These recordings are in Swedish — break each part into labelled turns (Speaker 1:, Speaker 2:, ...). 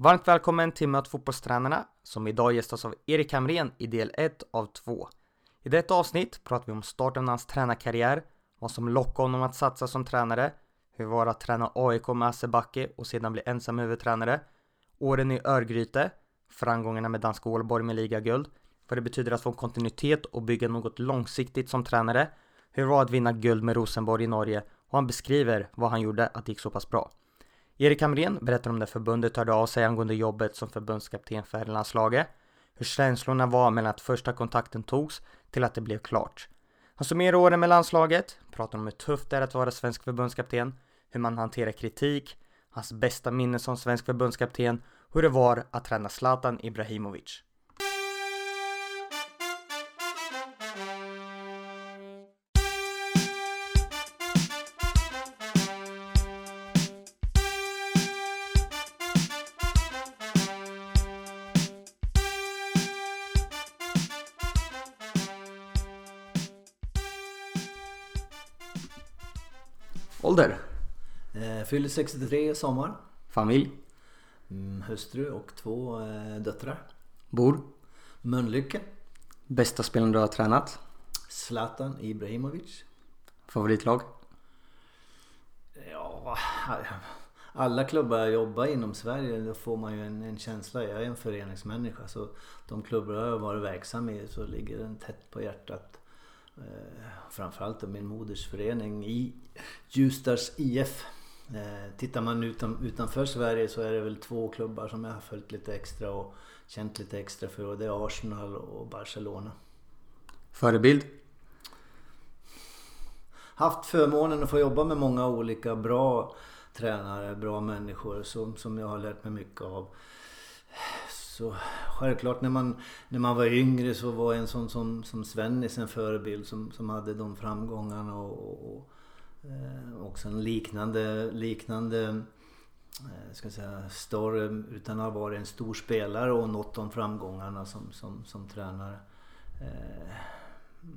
Speaker 1: Varmt välkommen till Möt fotbollstränarna som idag gästas av Erik Hamrén i del 1 av 2. I detta avsnitt pratar vi om starten av hans tränarkarriär, vad som lockade honom att satsa som tränare, hur det var att träna AIK med Asse Backe och sedan bli ensam huvudtränare, åren i Örgryte, framgångarna med danska Ålborg med ligaguld, vad det betyder att få kontinuitet och bygga något långsiktigt som tränare, hur det var att vinna guld med Rosenborg i Norge och han beskriver vad han gjorde att det gick så pass bra. Erik Hamrén berättar om det förbundet hörde av sig angående jobbet som förbundskapten för landslaget, hur känslorna var mellan att första kontakten togs till att det blev klart. Han summerar åren med landslaget, pratar om hur tufft det är att vara svensk förbundskapten, hur man hanterar kritik, hans bästa minne som svensk förbundskapten, hur det var att träna Zlatan Ibrahimovic.
Speaker 2: Fyller 63 i sommar.
Speaker 1: Familj?
Speaker 2: Mm, hustru och två eh, döttrar.
Speaker 1: Bor?
Speaker 2: Mölnlycke.
Speaker 1: Bästa spelaren du har tränat?
Speaker 2: Zlatan Ibrahimovic.
Speaker 1: Favoritlag?
Speaker 2: Ja, alla klubbar jag jobbar inom Sverige då får man ju en, en, känsla. Jag är en föreningsmänniska så de klubbar jag har varit verksam i så ligger den tätt på hjärtat. Eh, framförallt min modersförening i Ljusdals IF. Eh, tittar man utan, utanför Sverige så är det väl två klubbar som jag har följt lite extra och känt lite extra för och det är Arsenal och Barcelona.
Speaker 1: Förebild?
Speaker 2: Haft förmånen att få jobba med många olika bra tränare, bra människor som, som jag har lärt mig mycket av. Så självklart när man, när man var yngre så var en sån som, som Svennis en förebild som, som hade de framgångarna och, och eh, också en liknande, liknande eh, ska säga, story utan att ha varit en stor spelare och nått de framgångarna som, som, som tränare. Eh,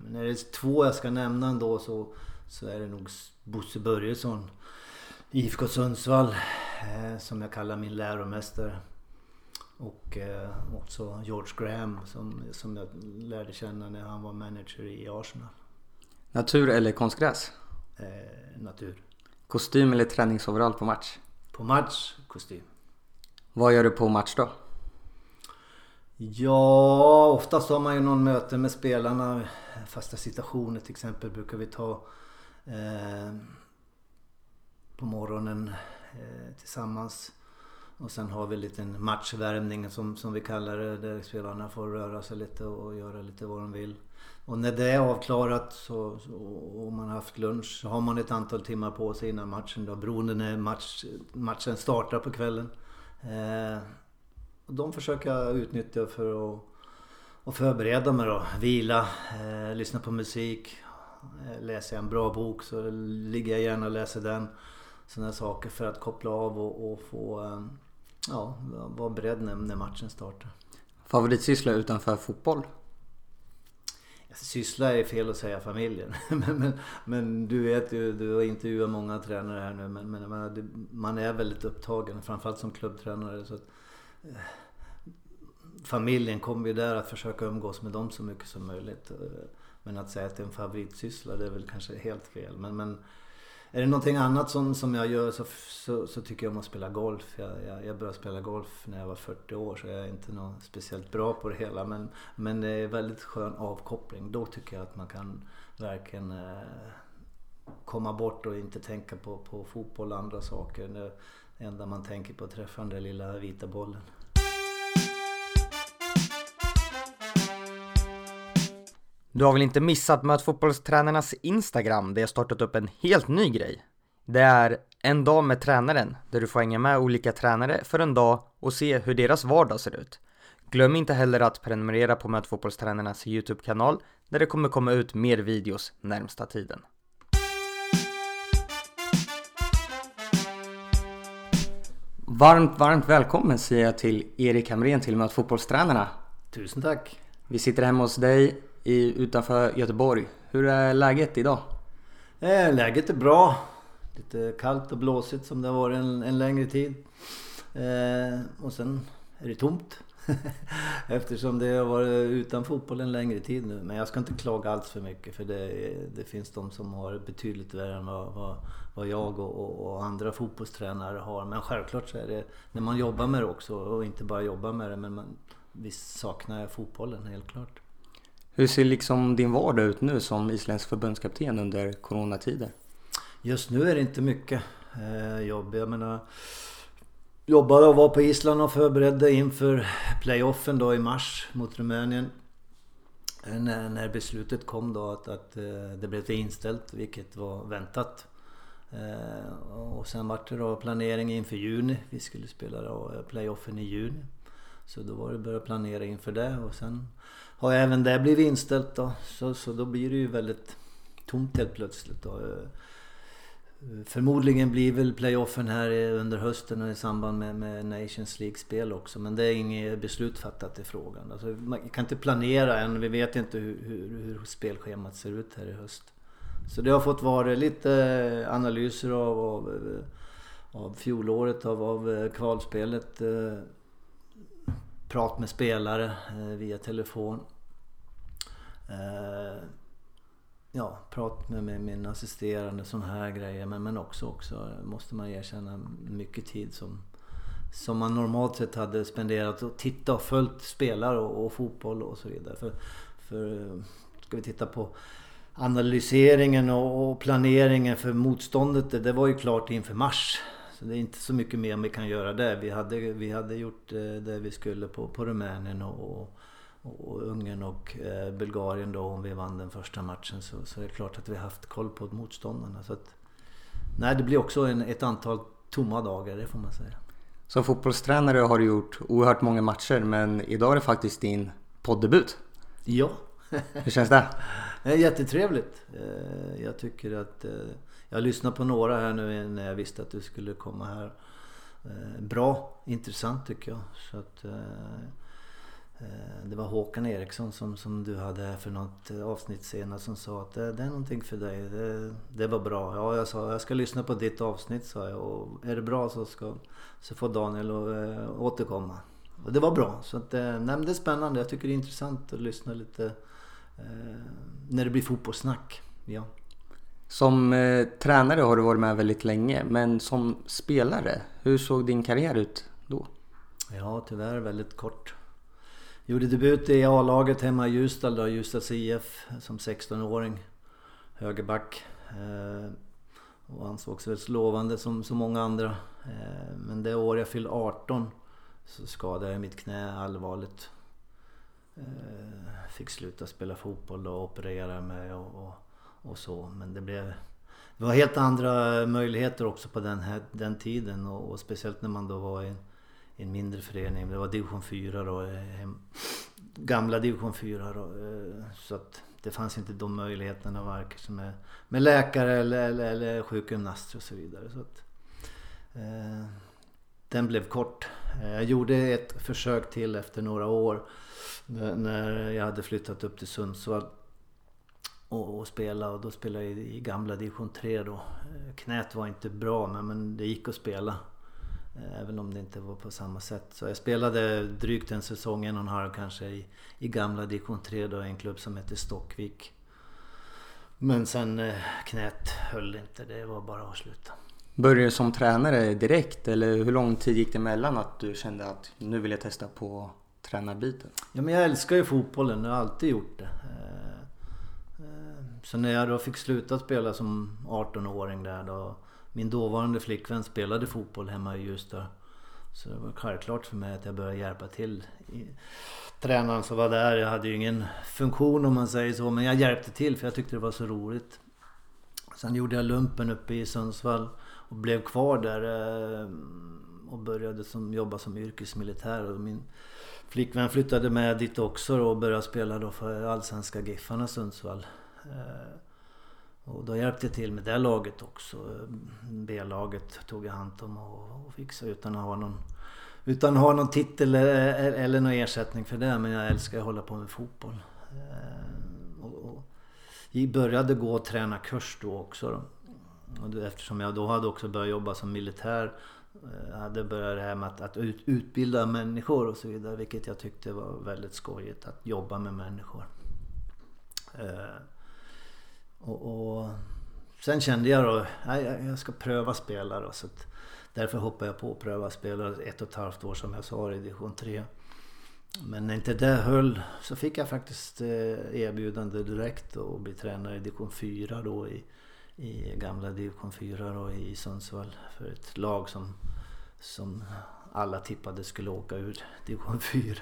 Speaker 2: när det är två jag ska nämna ändå så, så är det nog Bosse Börjesson IFK Sundsvall eh, som jag kallar min läromästare. Och eh, också George Graham som, som jag lärde känna när han var manager i Arsenal.
Speaker 1: Natur eller konstgräs?
Speaker 2: Eh, natur.
Speaker 1: Kostym eller träningsoverall på match?
Speaker 2: På match, kostym.
Speaker 1: Vad gör du på match då?
Speaker 2: Ja, oftast har man ju någon möte med spelarna. Fasta situationer till exempel brukar vi ta eh, på morgonen eh, tillsammans. Och sen har vi en liten matchvärmning som, som vi kallar det där spelarna får röra sig lite och göra lite vad de vill. Och när det är avklarat så, så, och man har haft lunch så har man ett antal timmar på sig innan matchen då beroende när match, matchen startar på kvällen. Eh, och de försöker jag utnyttja för att och förbereda mig då. Vila, eh, lyssna på musik. Eh, läser jag en bra bok så ligger jag gärna och läser den. Sådana saker för att koppla av och, och få eh, ja, vara beredd när, när matchen startar.
Speaker 1: Favoritsyssla utanför fotboll?
Speaker 2: Alltså, syssla är fel att säga familjen. men, men, men, du vet ju, du har intervjuat många tränare här nu. Men, men man är väldigt upptagen, framförallt som klubbtränare. Så att, eh, familjen kommer ju där att försöka umgås med dem så mycket som möjligt. Eh, men att säga att det är en favoritsyssla, det är väl kanske helt fel. Men, men är det någonting annat som, som jag gör så, så, så tycker jag om att spela golf. Jag, jag, jag, började spela golf när jag var 40 år så jag är inte något speciellt bra på det hela. Men, men det är väldigt skön avkoppling. Då tycker jag att man kan verkligen eh, komma bort och inte tänka på, på fotboll och andra saker. Det enda man tänker på är att träffa den där lilla vita bollen.
Speaker 1: Du har väl inte missat Möt fotbollstränarnas Instagram där jag startat upp en helt ny grej? Det är en dag med tränaren där du får hänga med olika tränare för en dag och se hur deras vardag ser ut. Glöm inte heller att prenumerera på Möt fotbollstränarnas YouTube-kanal där det kommer komma ut mer videos närmsta tiden. Varmt, varmt välkommen säger jag till Erik Hamrén till Möt fotbollstränarna.
Speaker 2: Tusen tack!
Speaker 1: Vi sitter hemma hos dig i, utanför Göteborg. Hur är läget idag?
Speaker 2: Eh, läget är bra. Lite kallt och blåsigt som det har varit en, en längre tid. Eh, och sen är det tomt. Eftersom det har varit utan fotboll en längre tid nu. Men jag ska inte klaga alls för mycket för det, det finns de som har betydligt värre än vad, vad, vad jag och, och, och, andra fotbollstränare har. Men självklart så är det när man jobbar med det också och inte bara jobbar med det men man, visst saknar jag fotbollen helt klart.
Speaker 3: Hur ser liksom din vardag ut nu som isländsk förbundskapten under coronatider?
Speaker 2: Just nu är det inte mycket eh, jobb. Jag menar, jobbade och var på Island och förberedde inför playoffen då i mars mot Rumänien. Eh, när, när beslutet kom då att, att eh, det blev inställt, vilket var väntat. Eh, och sen vart det då planering inför juni. Vi skulle spela då eh, playoffen i juni. Så då var det börja planera inför det och sen har även det blivit inställt då. Så, så då blir det ju väldigt tomt helt plötsligt då. Eh, förmodligen blir väl playoffen här under hösten och i samband med, med Nations League-spel också. Men det är inget beslut fattat i frågan. Alltså, man kan inte planera än. Vi vet inte hur, hur, hur spelschemat ser ut här i höst. Så det har fått vara lite analyser av, av, av fjolåret, av, av eh, kvalspelet. Eh, Prat med spelare eh, via telefon. Eh, ja, prat med, med min assisterande, sådana här grejer. Men, men också, också måste man erkänna mycket tid som, som man normalt sett hade spenderat och titta och följt spelare och, och, fotboll och så vidare. För, för ska vi titta på analyseringen och, och planeringen för motståndet, det, det, var ju klart inför mars. Det är inte så mycket mer vi kan göra där. Vi hade, vi hade gjort eh, det vi skulle på, på Rumänien och, och och Ungern och eh, Bulgarien då om vi vann den första matchen så, så är det klart att vi haft koll på motståndarna. Så att, nej, det blir också en, ett antal tomma dagar, det får man säga.
Speaker 3: Som fotbollstränare har du gjort oerhört många matcher men idag är det faktiskt din poddebut.
Speaker 2: Ja.
Speaker 3: Hur känns det?
Speaker 2: det är jättetrevligt. Eh, jag tycker att jag lyssnade på några här nu när jag visste att du skulle komma här. Eh, bra, intressant tycker jag. Så att, eh, eh, det var Håkan Eriksson som, som du hade här för något avsnitt senare som sa att det, det är någonting för dig. Det, det, var bra. Ja, jag sa jag ska lyssna på ditt avsnitt sa jag och är det bra så, ska, så får Daniel och, äh, återkomma. Och det var bra. Så att, nej, det är spännande. Jag tycker det är intressant att lyssna lite äh, när det blir fotbollssnack. Ja.
Speaker 3: Som eh, tränare har du varit med väldigt länge men som spelare, hur såg din karriär ut då?
Speaker 2: Ja, tyvärr väldigt kort. Gjorde debut i A-laget hemma i Ljusdal då, Ljusdals IF som 16-åring. Högerback. Eh, och ansågs väl lovande som så många andra. Eh, men det år jag fyllde 18 så skadade jag mitt knä allvarligt. Eh, fick sluta spela fotboll och operera mig och, och, och, så. Men det blev... Det var helt andra möjligheter också på den, här, den tiden och, och speciellt när man då var i en mindre förening. Det var division 4 då. Eh, hem, gamla division 4 då. Eh, så att det fanns inte de möjligheterna varken med, med läkare eller, eller, eller sjukgymnaster och så vidare. Så att, eh, den blev kort. Eh, jag gjorde ett försök till efter några år när jag hade flyttat upp till Sundsvall och, och spela och då spelade jag i, i gamla division 3 då. Knät var inte bra men, men det gick att spela. Eh, även om det inte var på samma sätt. Så jag spelade drygt en säsong, en och en halv kanske, i, i gamla division 3 då, i en klubb som hette Stockvik. Men sen eh, knät höll inte, det var bara att sluta.
Speaker 3: Började du som tränare direkt eller hur lång tid gick det emellan att du kände att nu vill jag testa på tränarbiten?
Speaker 2: Ja men jag älskar ju fotbollen, jag har alltid gjort det. Så när jag då fick sluta spela som 18-åring där då min dåvarande flickvän spelade fotboll hemma i Ljusdal. Så det var självklart för mig att jag började hjälpa till. Tränaren som var där, jag hade ju ingen funktion om man säger så, men jag hjälpte till för jag tyckte det var så roligt. Sen gjorde jag lumpen uppe i Sundsvall och blev kvar där eh, och började som, jobba som yrkesmilitär. Och min flickvän flyttade med dit också och började spela då för allsvenska Giffarna Sundsvall. Eh, och då hjälpte jag till med det laget också. B-laget tog jag hand om och, och fixade utan att ha någon utan att ha någon titel eller, eller någon ersättning för det. Men jag älskar att hålla på med fotboll. Eh, och, och jag började gå och träna kurs då också. Då. Och eftersom jag då hade också börjat jobba som militär Jag hade börjat det här med att, att ut, utbilda människor och så vidare. Vilket jag tyckte var väldigt skojigt. Att jobba med människor. Eh, och, och, sen kände jag då, nej, jag ska pröva spela då. Så att, därför hoppade jag på att pröva spela ett och ett halvt år som jag sa i division 3. Men när inte det höll så fick jag faktiskt eh, erbjudande direkt att bli tränare i division 4 då i, i gamla division 4 då i Sundsvall. För ett lag som, som alla tippade skulle åka ur division 4.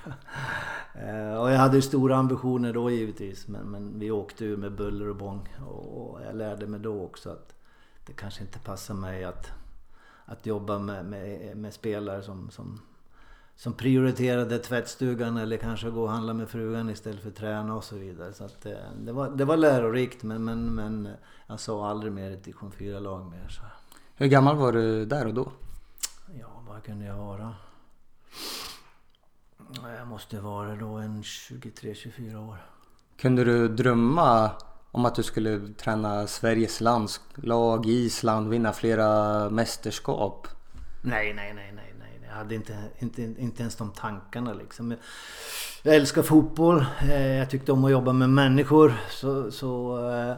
Speaker 2: Eh, och jag hade stora ambitioner då givetvis men, men vi åkte ur med buller och bång. Och jag lärde mig då också att det kanske inte passar mig att, att jobba med, med, med spelare som, som som prioriterade tvättstugan eller kanske gå och handla med frugan istället för att träna och så vidare. Så att, eh, det, var, det var lärorikt men, men, men jag sa aldrig mer ett division 4-lag mer. Så.
Speaker 3: Hur gammal var du där och då?
Speaker 2: Vad kunde jag vara? Jag måste vara då en 23-24 år.
Speaker 3: Kunde du drömma om att du skulle träna Sveriges landslag, Island, vinna flera mästerskap?
Speaker 2: Nej, nej, nej, nej. Jag hade inte, inte, inte ens de tankarna liksom. Jag älskar fotboll. Eh, jag tyckte om att jobba med människor. Så, så eh,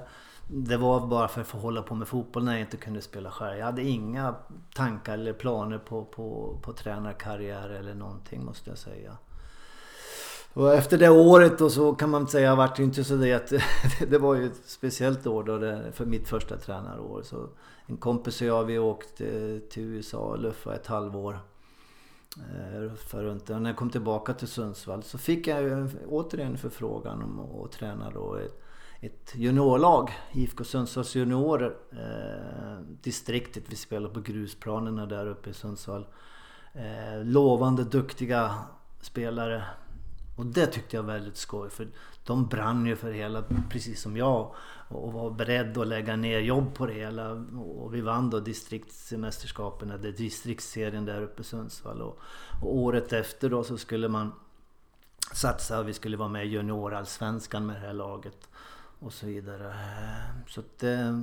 Speaker 2: det var bara för att få hålla på med fotboll när jag inte kunde spela själv. Jag hade inga tankar eller planer på, på, på tränarkarriär eller någonting måste jag säga. Och efter det året då så kan man säga, jag vart inte så det att det var ju ett speciellt år då det, för mitt första tränarår. Så en kompis och jag vi åkte till USA och luffade ett halvår. Eh, för runt och när jag kom tillbaka till Sundsvall så fick jag återigen förfrågan om att träna då ett, ett juniorlag, IFK Sundsvalls juniorer. Eh, distriktet, vi spelar på grusplanerna där uppe i Sundsvall. Eh, lovande, duktiga spelare. Och det tyckte jag var väldigt skoj för de brann ju för hela, precis som jag och var beredd att lägga ner jobb på det hela. Och vi vann då distriktsmästerskapen, eller distriktsserien där uppe i Sundsvall. Och, och, året efter då så skulle man satsa, vi skulle vara med i juniorallsvenskan med det här laget. Och så vidare. Så att, eh,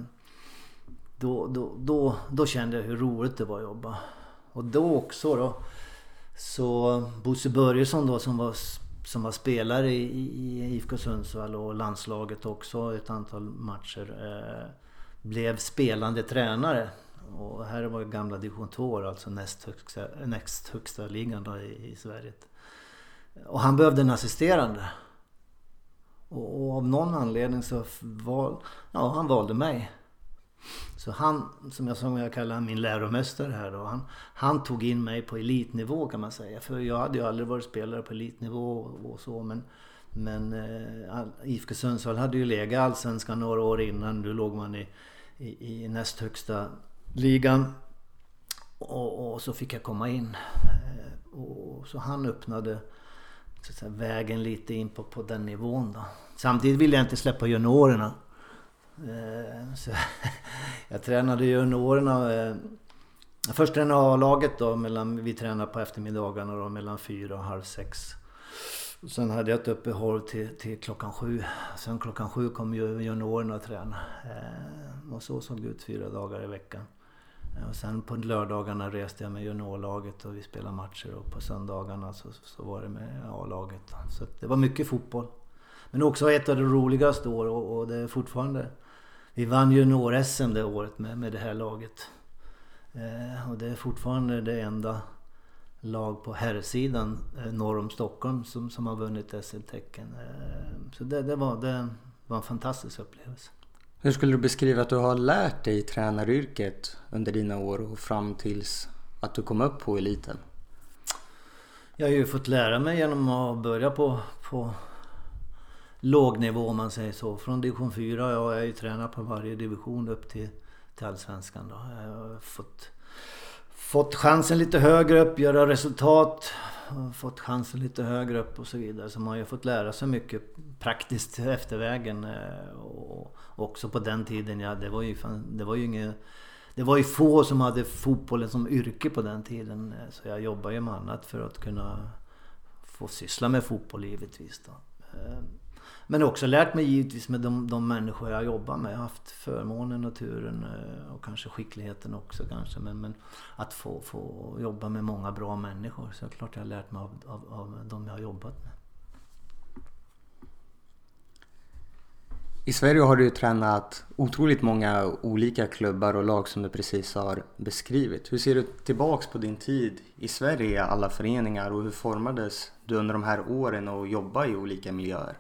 Speaker 2: då, då, då, då kände jag hur roligt det var att jobba. Och då också då så Bosse Börjesson då som var som var spelare i, i IFK Sundsvall och landslaget också ett antal matcher. Eh, blev spelande tränare. Och här var gamla division 2 alltså näst högsta, näst högsta ligan då i, i Sverige. Och han behövde en assisterande. Och, och av någon anledning så val, ja, han valde mig. Så han, som jag, som jag kallar min läromästare här då, han, han tog in mig på elitnivå kan man säga. För jag hade ju aldrig varit spelare på elitnivå och så men men eh, IFK Sundsvall hade ju legat allsvenskan några år innan. Nu låg man i, i, i näst högsta ligan. Och, och, så fick jag komma in. Eh, och, så han öppnade så säga, vägen lite in på, på den nivån då. Samtidigt ville jag inte släppa juniorerna. Eh, så jag tränade juniorerna. Eh, först tränade jag A-laget då, mellan, vi tränade på eftermiddagarna då, mellan fyra och halv sex. sen hade jag ett uppehåll till, till klockan sju. Sen klockan sju kom juniorerna och tränade. Eh, och så såg det ut fyra dagar i veckan. Eh, och sen på lördagarna reste jag med juniorlaget och vi spelade matcher och på söndagarna så, så var det med A-laget. Så det var mycket fotboll. Men också ett av de roligaste åren och, och det är fortfarande vi vann junior-SM det året med, med det här laget. Eh, och det är fortfarande det enda lag på herrsidan eh, norr om Stockholm som, som har vunnit SM-tecken. Eh, så det, det, var, det var en fantastisk upplevelse.
Speaker 3: Hur skulle du beskriva att du har lärt dig tränaryrket under dina år och fram tills att du kom upp på eliten?
Speaker 2: Jag har ju fått lära mig genom att börja på, på låg nivå om man säger så. Från division 4, jag har ju tränat på varje division upp till, till Allsvenskan. Då. Jag har fått, fått chansen lite högre upp, göra resultat. Fått chansen lite högre upp och så vidare. Så man har ju fått lära sig mycket praktiskt efter vägen. Eh, och också på den tiden, ja det var ju, det var ju inget det var ju få som hade fotbollen som yrke på den tiden. Eh, så jag jobbade ju med annat för att kunna få syssla med fotboll givetvis. Då. Eh, men också lärt mig givetvis med de, de människor jag jobbar med. Jag har haft förmånen och turen eh, och kanske skickligheten också kanske. Men, men att få, få jobba med många bra människor. Så det är klart jag har lärt mig av, av, av de jag har jobbat med.
Speaker 3: I Sverige har du tränat otroligt många olika klubbar och lag som du precis har beskrivit. Hur ser du tillbaks på din tid i Sverige, i alla föreningar och hur formades du under de här åren att jobba i olika miljöer?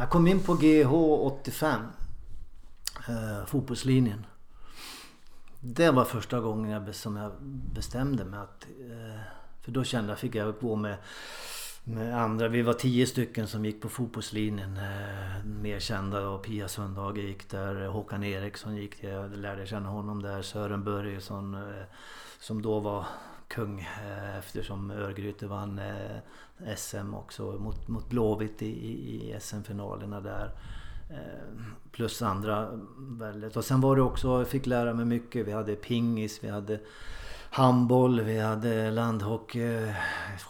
Speaker 2: Jag kom in på GH 85, eh, fotbollslinjen. Det var första gången jag, som jag bestämde mig att... Eh, för då kände jag, fick jag gå med med andra. Vi var tio stycken som gick på fotbollslinjen. Eh, mer kända då. Pia Sundhage gick där. Eh, Håkan Eriksson gick där. Jag lärde känna honom där. Sören Börjesson eh, som då var kung eh, eftersom Örgryte vann eh, SM också mot, mot Blåvitt i, i, SM-finalerna där. Eh, plus andra väldigt. Och sen var det också, jag fick lära mig mycket. Vi hade pingis, vi hade handboll, vi hade landhockey,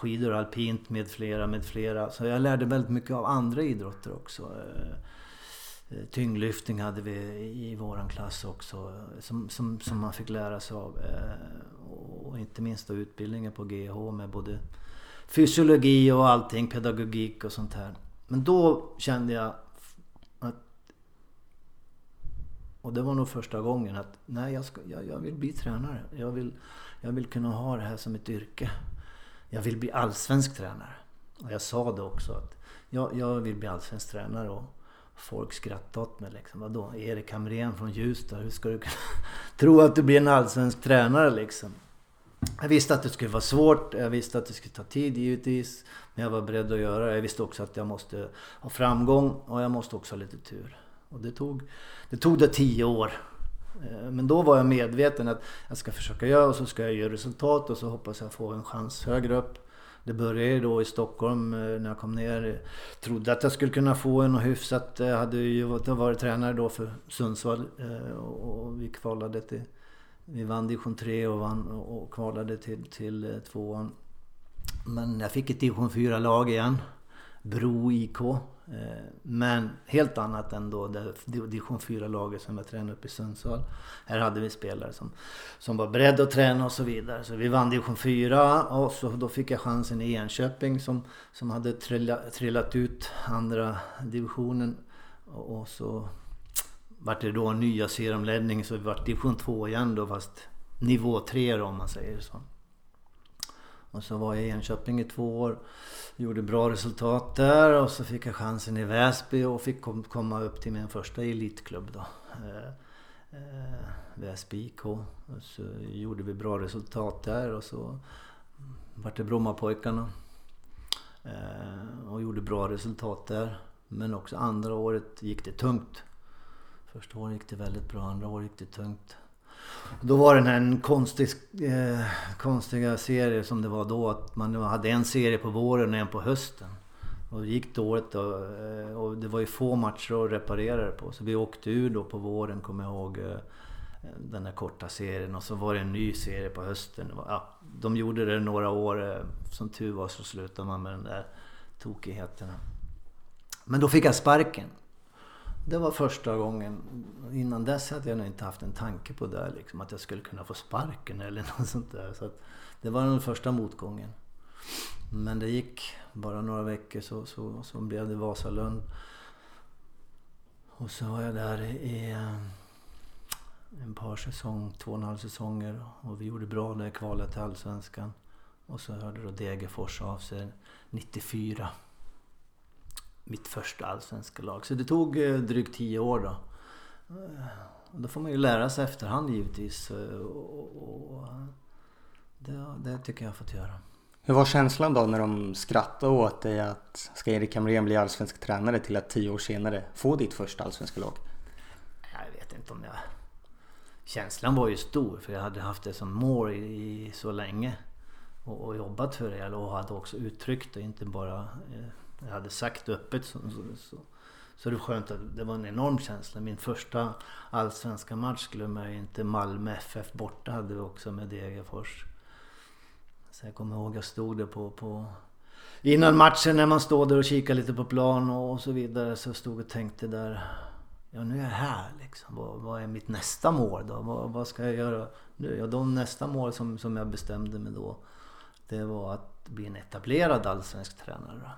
Speaker 2: skidor, alpint med flera, med flera. Så jag lärde väldigt mycket av andra idrotter också. Tyngdlyftning hade vi i våran klass också som, som, som man fick lära sig av. Och inte minst då utbildningen på GH med både fysiologi och allting, pedagogik och sånt här. Men då kände jag att... Och det var nog första gången att nej, jag, ska, jag, jag vill bli tränare. Jag vill, jag vill kunna ha det här som ett yrke. Jag vill bli allsvensk tränare. Och jag sa det också att jag, jag vill bli allsvensk tränare. Och folk skrattade åt mig liksom. Vadå? Erik Hamrén från Ljusdal. Hur ska du kunna tro att du blir en allsvensk tränare liksom? Jag visste att det skulle vara svårt. Jag visste att det skulle ta tid givetvis. Men jag var beredd att göra det. Jag visste också att jag måste ha framgång och jag måste också ha lite tur. Och det tog det, tog det tio år. Eh, men då var jag medveten att jag ska försöka göra och så ska jag göra resultat och så hoppas jag få en chans högre upp. Det började då i Stockholm eh, när jag kom ner. Trodde att jag skulle kunna få en och hyfsat. Jag hade ju varit tränare då för Sundsvall eh, och vi kvalade till... Vi vann division 3 och, vann och kvalade till, till tvåan. Men jag fick ett division 4-lag igen. Bro IK. Eh, men helt annat än då det division 4-laget som jag tränade uppe i Sundsvall. Här hade vi spelare som, som var beredda att träna och så vidare. Så vi vann division 4 och så, då fick jag chansen i Enköping som, som hade trillat, trillat ut andra divisionen. Och, så vart det då en nya serieomläggning så vi vart division 2 igen då fast nivå 3 då om man säger så. Och så var jag i Enköping i två år. Gjorde bra resultat där och så fick jag chansen i Väsby och fick komma upp till min första elitklubb då. Eh, eh, Väsby IK. Och så gjorde vi bra resultat där och så vart det Brommapojkarna. Eh, och gjorde bra resultat där. Men också andra året gick det tungt. Första året gick det väldigt bra, andra året gick det tungt. Då var det en konstig, eh, konstiga serie som det var då. Att man hade en serie på våren och en på hösten. Och det gick dåligt och, eh, och det var ju få matcher att reparera det på. Så vi åkte ur då på våren, kommer jag ihåg. Eh, den där korta serien och så var det en ny serie på hösten. Ja, de gjorde det några år. Eh, som tur var så slutade man med den där tokigheterna. Men då fick jag sparken. Det var första gången. Innan dess hade jag nog inte haft en tanke på det. Liksom, att jag skulle kunna få sparken eller något sånt där. Så det var den första motgången. Men det gick bara några veckor så, så, så blev det Vasalund. Och så var jag där i eh, en par säsong, två och en halv säsonger. Och vi gjorde bra där, kvalade till Allsvenskan. Och så hörde då Degerfors av sig 94 mitt första allsvenska lag. Så det tog eh, drygt tio år då. Eh, och då får man ju lära sig efterhand givetvis. Eh, och, det, det, tycker jag har fått göra.
Speaker 3: Hur var känslan då när de skrattade åt dig att ska Erik Hamrén bli allsvensk tränare till att tio år senare få ditt första allsvenska lag?
Speaker 2: Jag vet inte om jag... Känslan var ju stor för jag hade haft det som mål i, i så länge. Och, och, jobbat för det och hade också uttryckt det, inte bara jag hade sagt öppet så, så, så, så det var skönt att det var en enorm känsla. Min första allsvenska match glömmer jag inte. Malmö FF borta hade vi också med Degerfors. Så jag kommer ihåg jag stod där på, på innan matchen när man står där och kikar lite på plan och så vidare så stod och tänkte där. Ja nu är jag här liksom. Vad, vad är mitt nästa mål då? Vad, vad, ska jag göra nu? Ja de nästa mål som, som jag bestämde mig då. Det var att bli en etablerad allsvensk tränare.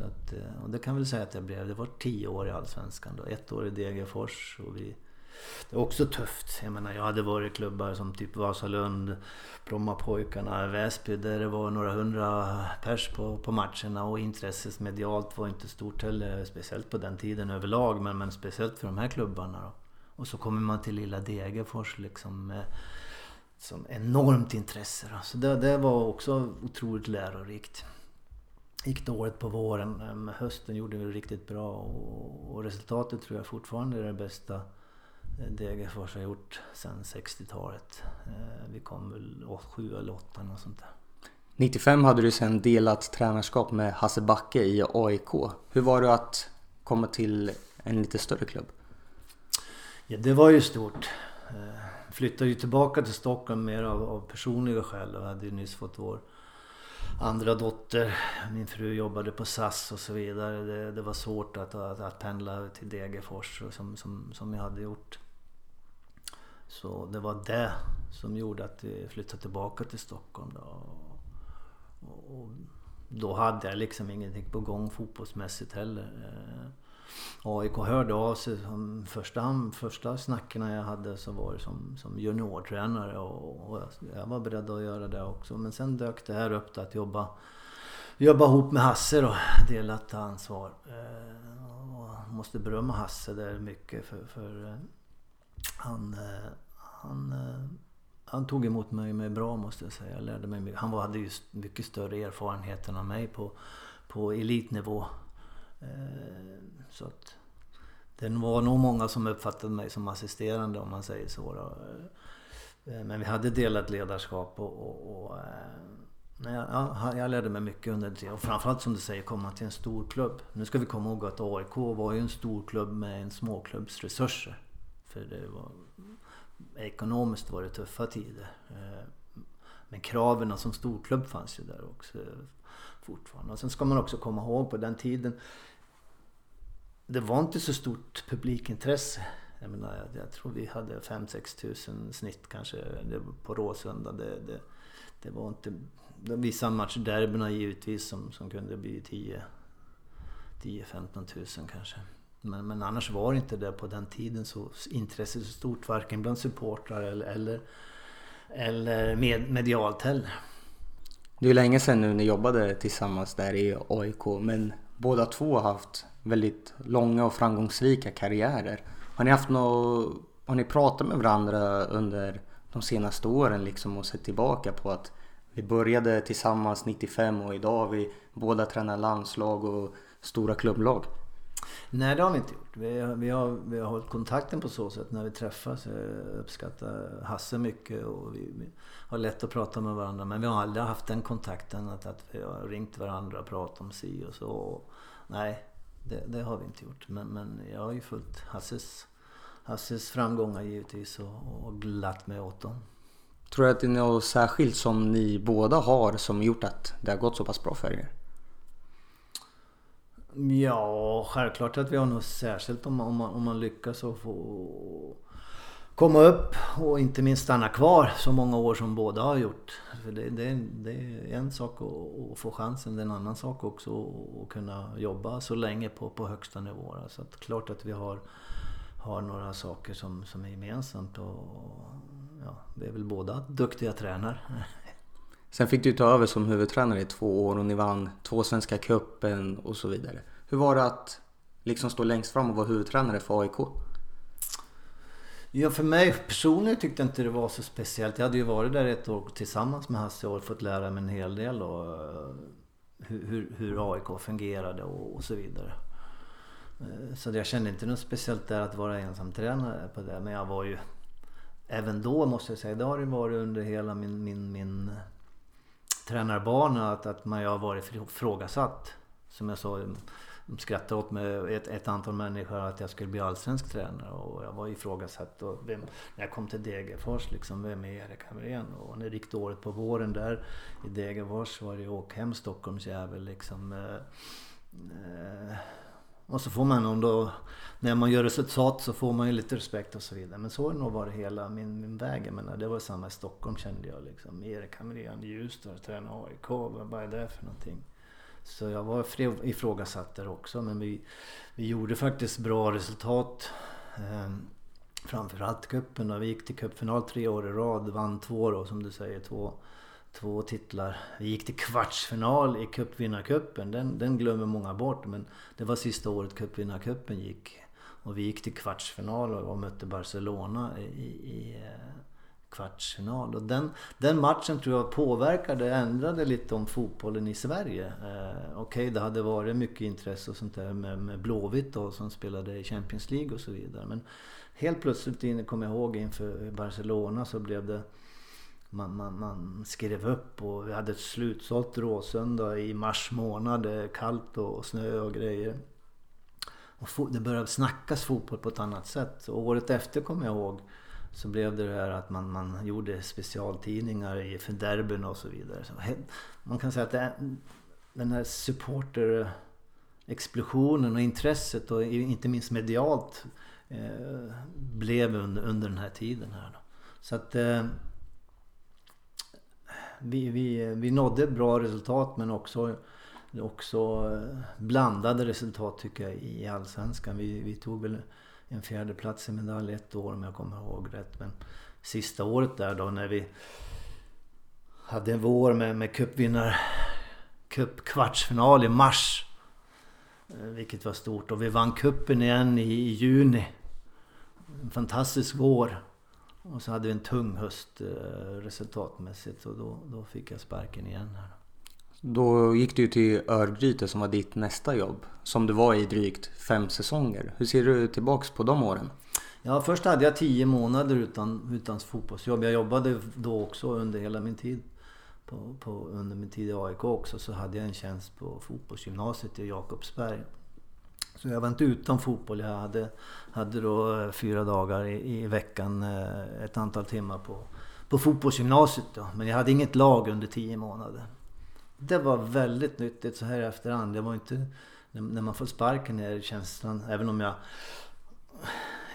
Speaker 2: Så att, eh, och det kan väl säga att jag blev. Det var tio år i Allsvenskan då. Ett år i Degerfors och vi det är också tufft. Jag menar jag hade varit i klubbar som typ Vasalund, Brommapojkarna, Väsby där det var några hundra pers på, på matcherna och intresset medialt var inte stort heller. Speciellt på den tiden överlag men, men speciellt för de här klubbarna. Då. Och så kommer man till lilla Degerfors liksom med som enormt intresse. Då. Så det, det var också otroligt lärorikt gick dåligt på våren. Men hösten gjorde vi riktigt bra och, och resultatet tror jag fortfarande är det bästa Degerfors har gjort sedan 60-talet. Eh, vi kom väl sju eller åtta och sånt där.
Speaker 3: 95 hade du sen delat tränarskap med Hasse Backe i AIK. Hur var det att komma till en lite större klubb?
Speaker 2: Ja, det var ju stort. Eh, flyttade ju tillbaka till Stockholm mer av, av personliga skäl och hade ju nyss fått vår andra dotter. Min fru jobbade på SAS och så vidare. Det, det var svårt att, att, att pendla till Degerfors som, som, som jag hade gjort. Så det var det som gjorde att vi flyttade tillbaka till Stockholm. Då. Och, då hade jag liksom ingenting på gång fotbollsmässigt heller. Eh, AIK hörde av sig. Som första, första snacken jag hade så var det som, som juniortränare och, och jag var beredd att göra det också. Men sen dök det här upp att jobba, jobba ihop med Hasse då, delat ansvar. Eh, och måste berömma Hasse där mycket för, för eh, han, eh, han, eh, han tog emot mig med bra måste jag säga. Jag lärde mig mycket. Han hade ju mycket större erfarenhet än mig på, på elitnivå. Eh, så att det var nog många som uppfattade mig som assisterande om man säger så. Då. Eh, men vi hade delat ledarskap och, och, och eh, ja, jag lärde mig mycket under det. Och framförallt som du säger komma till en stor klubb. Nu ska vi komma ihåg att AIK var ju en stor klubb med en småklubbs resurser. För det var, ekonomiskt var det tuffa tider. Men kraven som storklubb fanns ju där också fortfarande. Och sen ska man också komma ihåg på den tiden det var inte så stort publikintresse. Jag, menar, jag, jag tror vi hade 5-6 tusen snitt kanske på Råsunda. Det, det, det var inte... Det vissa matchderbyna givetvis, som, som kunde bli 10-15 tusen kanske. Men, men annars var inte det på den tiden så intresset så stort varken bland supportrar eller, eller, eller med, medialt heller.
Speaker 3: Det är länge sedan nu ni jobbade tillsammans där i AIK men båda två har haft väldigt långa och framgångsrika karriärer. Har ni haft något, har ni pratat med varandra under de senaste åren liksom och sett tillbaka på att vi började tillsammans 95 och idag har vi båda tränar landslag och stora klubblag?
Speaker 2: Nej det har vi inte gjort. Vi har, vi har, vi har hållit kontakten på så sätt när vi träffas. Jag uppskattar Hasse mycket och vi, vi, har lätt att prata med varandra. Men vi har aldrig haft den kontakten att, att vi har ringt varandra och pratat om si och så. Nej, det, det, har vi inte gjort. Men, men jag har ju följt Hasses, Hasses framgångar givetvis och, och glatt mig åt dem.
Speaker 3: Tror du att det är något särskilt som ni båda har som gjort att det har gått så pass bra för er?
Speaker 2: Ja, självklart att vi har något särskilt om man, om man, om man lyckas att få komma upp och inte minst stanna kvar så många år som båda har gjort. För det, det, det är en sak att, att, få chansen, det är en annan sak också att kunna jobba så länge på, på högsta nivå. Så att klart att vi har, har några saker som, som är gemensamt och ja, vi är väl båda duktiga tränare.
Speaker 3: Sen fick du ta över som huvudtränare i två år och ni vann två Svenska cupen och så vidare. Hur var det att liksom stå längst fram och vara huvudtränare för AIK?
Speaker 2: Ja, för mig personligen tyckte jag inte det var så speciellt. Jag hade ju varit där ett år tillsammans med Hasse och fått lära mig en hel del och eh, hur, hur AIK fungerade och, och, så vidare. Eh, så jag kände inte något speciellt där att vara ensamtränare på det. Men jag var ju även då måste jag säga, det har det varit under hela min, min, min eh, tränarbana att, att man har varit ifrågasatt. Som jag sa de skrattade åt mig, ett, ett antal människor, att jag skulle bli allsvensk tränare. Och jag var ifrågasatt. Och vem, när jag kom till Degerfors, liksom, vem är Erik Hamrén? Och när det gick dåligt på våren där i Degerfors var det åk hem Stockholmsjävel liksom. Eh, eh, och så får man ändå, när man gör resultat så får man ju lite respekt och så vidare. Men så har det nog varit hela min, min väg. Jag menar, det var samma i Stockholm kände jag liksom. Erik Hamrén i Ljusdal, tränar AIK, vad är det för någonting? Så jag var ifrågasatt där också. Men vi, vi gjorde faktiskt bra resultat. Eh, framförallt cupen. Vi gick till cupfinal tre år i rad. Vann två då som du säger. Två, två titlar. Vi gick till kvartsfinal i cupvinnarcupen. Den, den glömmer många bort. Men det var sista året cupvinnarcupen gick. Och vi gick till kvartsfinal och mötte Barcelona i, i eh, kvartsfinal. Och den, den matchen tror jag påverkade, ändrade lite om fotbollen i Sverige. Eh, Okej, okay, det hade varit mycket intresse och sånt där med, med Blåvitt då, som spelade i Champions League och så vidare. Men helt plötsligt, kommer jag ihåg, inför Barcelona så blev det man, man, man skrev upp och vi hade ett slutsålt Råsunda i mars månad. Kallt och snö och grejer. Och det började snackas fotboll på ett annat sätt. Och året efter kommer jag ihåg så blev det det här att man, man gjorde specialtidningar för derbyn och så vidare. Så man kan säga att det, den här supporterexplosionen och intresset och inte minst medialt eh, blev under, under den här tiden här. Då. Så att eh, vi, vi, vi nådde bra resultat men också, också eh, blandade resultat tycker jag i Allsvenskan. Vi, vi tog väl en fjärde plats i medalj ett år om jag kommer ihåg rätt. Men sista året där då när vi hade en vår med, med cupvinnar cup kvartsfinal i mars. Eh, vilket var stort och vi vann kuppen igen i, i juni. En fantastisk vår. Och så hade vi en tung höst eh, resultatmässigt och då, då fick jag sparken igen. Här.
Speaker 3: Då gick du till Örgryte som var ditt nästa jobb. Som du var i drygt fem säsonger. Hur ser du tillbaks på de åren?
Speaker 2: Ja, först hade jag tio månader utan, utan fotbollsjobb. Jag jobbade då också under hela min tid. På, på, under min tid i AIK också så hade jag en tjänst på fotbollsgymnasiet i Jakobsberg. Så jag var inte utan fotboll. Jag hade, hade då eh, fyra dagar i, i veckan, eh, ett antal timmar på, på fotbollsgymnasiet. Då. Men jag hade inget lag under tio månader. Det var väldigt nyttigt så här i efterhand. Det var inte... När man får sparken är känslan, även om jag...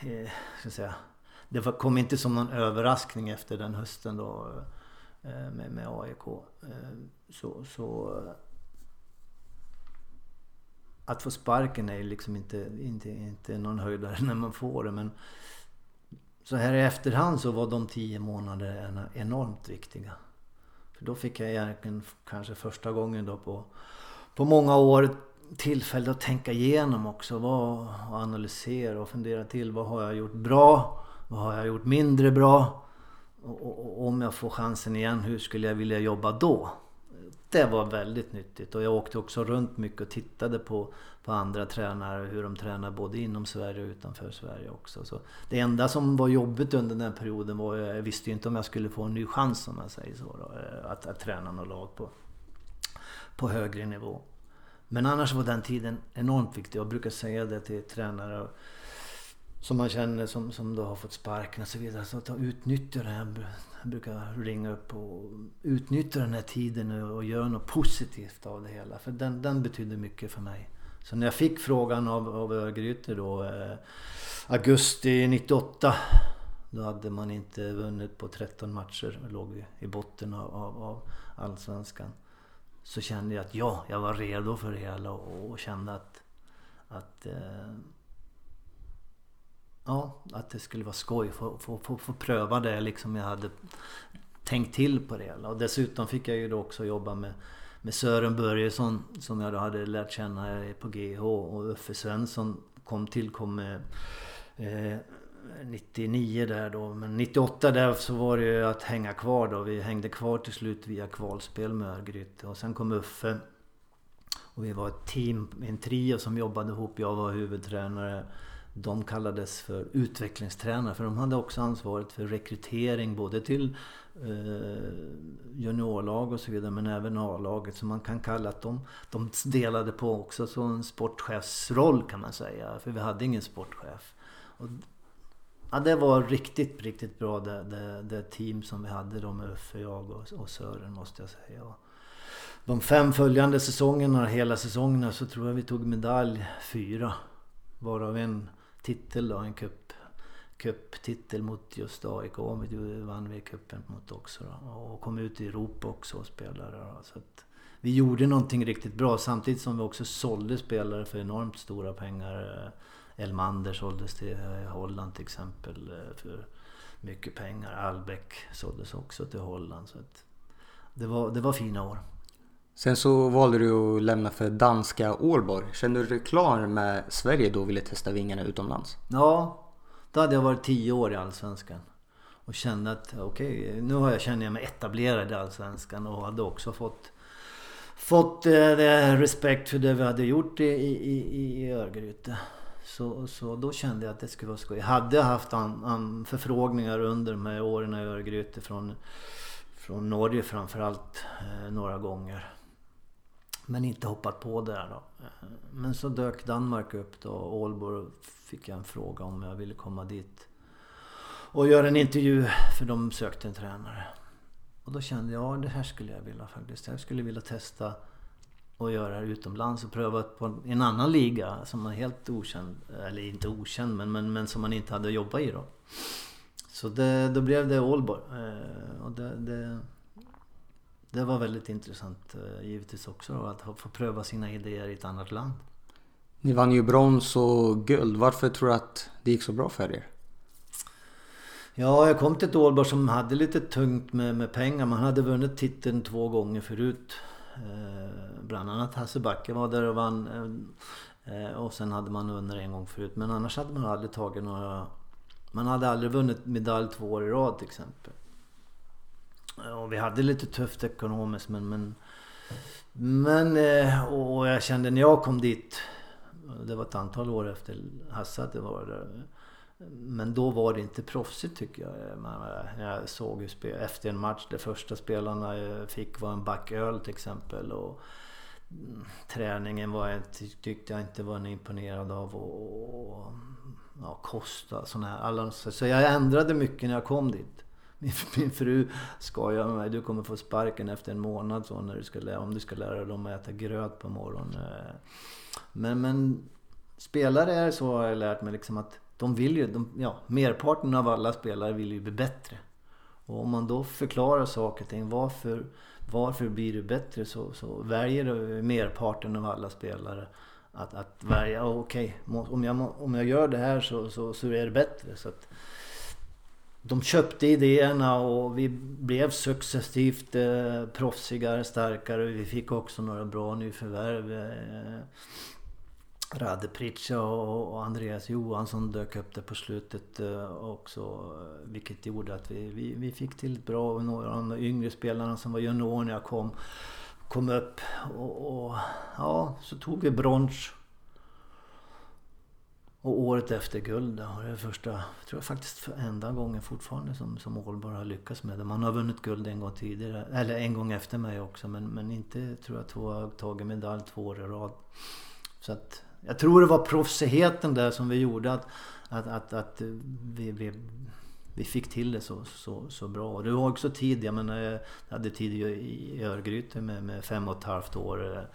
Speaker 2: Eh, ska säga, det kom inte som någon överraskning efter den hösten då eh, med, med AIK. Eh, så, så att få sparken är liksom inte, inte, inte någon höjdare när man får det. Men så här i efterhand så var de tio månaderna enormt viktiga. För då fick jag egentligen kanske första gången då på, på många år tillfälle att tänka igenom också. Vad, och analysera och fundera till. Vad har jag gjort bra? Vad har jag gjort mindre bra? Och, och, och om jag får chansen igen, hur skulle jag vilja jobba då? Det var väldigt nyttigt och jag åkte också runt mycket och tittade på, på andra tränare, hur de tränar både inom Sverige och utanför Sverige också. Så det enda som var jobbigt under den perioden var jag visste ju inte om jag skulle få en ny chans om jag säger så. Då, eh, att, att träna något lag på, på högre nivå. Men annars var den tiden enormt viktig. Jag brukar säga det till tränare som man känner som, som då har fått sparken och så vidare. Så ta, utnyttja det här. Jag brukar ringa upp och utnyttja den här tiden och göra något positivt av det hela. För den, den betyder mycket för mig. Så när jag fick frågan av, av Örgryte då eh, augusti 98 då hade man inte vunnit på 13 matcher Jag låg i botten av, av, av Allsvenskan. Så kände jag att ja, jag var redo för det hela och, och kände att, att eh, Ja, att det skulle vara skoj att få, få, få, pröva det liksom jag hade tänkt till på det hela. Och dessutom fick jag ju då också jobba med med Sören Börjesson som jag då hade lärt känna på GH och Uffe Svensson kom till, kom med eh, 99 där då. Men 98 där så var det ju att hänga kvar då. Vi hängde kvar till slut via kvalspel med Örgryte. Och sen kom Uffe. Och vi var ett team, en trio som jobbade ihop. Jag var huvudtränare de kallades för utvecklingstränare för de hade också ansvaret för rekrytering både till eh, juniorlag och så vidare men även A-laget. Så man kan kalla att de, de delade på också så en sportchefsroll kan man säga. För vi hade ingen sportchef. Och, ja, det var riktigt, riktigt bra det, det, det team som vi hade då med Uffe, jag och, och Sören måste jag säga. De fem följande säsongerna, hela säsongerna, så tror jag vi tog medalj fyra. Varav en titel då, en cup, cuptitel mot just AIK. Vi vann vi cupen mot också då. Och kom ut i Europa också och spelade. Då. Så att vi gjorde någonting riktigt bra samtidigt som vi också sålde spelare för enormt stora pengar. Eh, Elmander såldes till eh, Holland till exempel eh, för mycket pengar. Albeck såldes också till Holland. Så att det, var, det var fina år.
Speaker 3: Sen så valde du att lämna för danska Ålborg. Kände du dig klar med Sverige då och ville testa vingarna utomlands?
Speaker 2: Ja, då hade jag varit tio år i Allsvenskan. Och kände att okej, okay, nu har jag, känner jag mig etablerad i Allsvenskan och hade också fått fått eh, respekt för det vi hade gjort i, i, i Örgryte. Så, så då kände jag att det skulle vara skoj. Jag hade haft an, an förfrågningar under de här åren i Örgryte från, från Norge framförallt eh, några gånger. Men inte hoppat på det där då. Men så dök Danmark upp då. Ålborg fick jag en fråga om jag ville komma dit. Och göra en intervju för de sökte en tränare. Och då kände jag, ja det här skulle jag vilja faktiskt. Jag skulle vilja testa och göra det utomlands och pröva på en annan liga som man helt okänd. Eller inte okänd men, men, men som man inte hade jobbat i då. Så det, då blev det Ålborg. Eh, och det, det det var väldigt intressant eh, givetvis också att få pröva sina idéer i ett annat land.
Speaker 3: Ni vann ju brons och guld. Varför tror du att det gick så bra för er?
Speaker 2: Ja, jag kom till ett Ålborg som hade lite tungt med, med pengar. Man hade vunnit titeln två gånger förut. Eh, bland annat Hasse Backe var där och vann. Eh, och sen hade man vunnit en gång förut. Men annars hade man aldrig tagit några... Man hade aldrig vunnit medalj två år i rad till exempel. Och vi hade lite tufft ekonomiskt men... Men, men eh, och jag kände när jag kom dit. Det var ett antal år efter Hasse att det var där. Men då var det inte proffsigt tycker jag. Jag såg hur spel, efter en match, de första spelarna fick var en back öl till exempel. Och mm, träningen var jag, tyckte jag inte var imponerad av. Och, och ja, Kosta, sådana här. Alla, så jag ändrade mycket när jag kom dit. Min, min fru skojar med mig. Du kommer få sparken efter en månad så när du ska lära, om du ska lära dem att äta gröt på morgonen. Eh, men, men spelare är så har jag lärt mig liksom att de vill ju, de, ja, merparten av alla spelare vill ju bli bättre. Och om man då förklarar saker och ting, varför, varför blir du bättre? Så, så väljer merparten av alla spelare att, att välja, okej, okay, om, jag, om jag gör det här så, så, så är det bättre. Så att, de köpte idéerna och vi blev successivt eh, proffsigare, starkare. Vi fick också några bra nyförvärv. Eh, Rade Pritcha och, och Andreas Johansson dök upp där på slutet eh, också. Eh, vilket gjorde att vi, vi, vi fick till ett bra några av de yngre spelarna som var juniorer när jag kom kom upp. Och, och ja, så tog vi brons och året efter guld, det var första, tror jag faktiskt enda gången fortfarande som, som Ålborg har lyckats med det. Man har vunnit guld en gång tidigare, eller en gång efter mig också men, men inte tror jag två, har tagit medalj två år i rad. Så att jag tror det var proffsigheten där som vi gjorde att, att, att, att vi, vi, vi fick till det så, så, så bra. Och det var också tid, jag menar jag hade tid i Örgryte med, med fem och ett halvt år.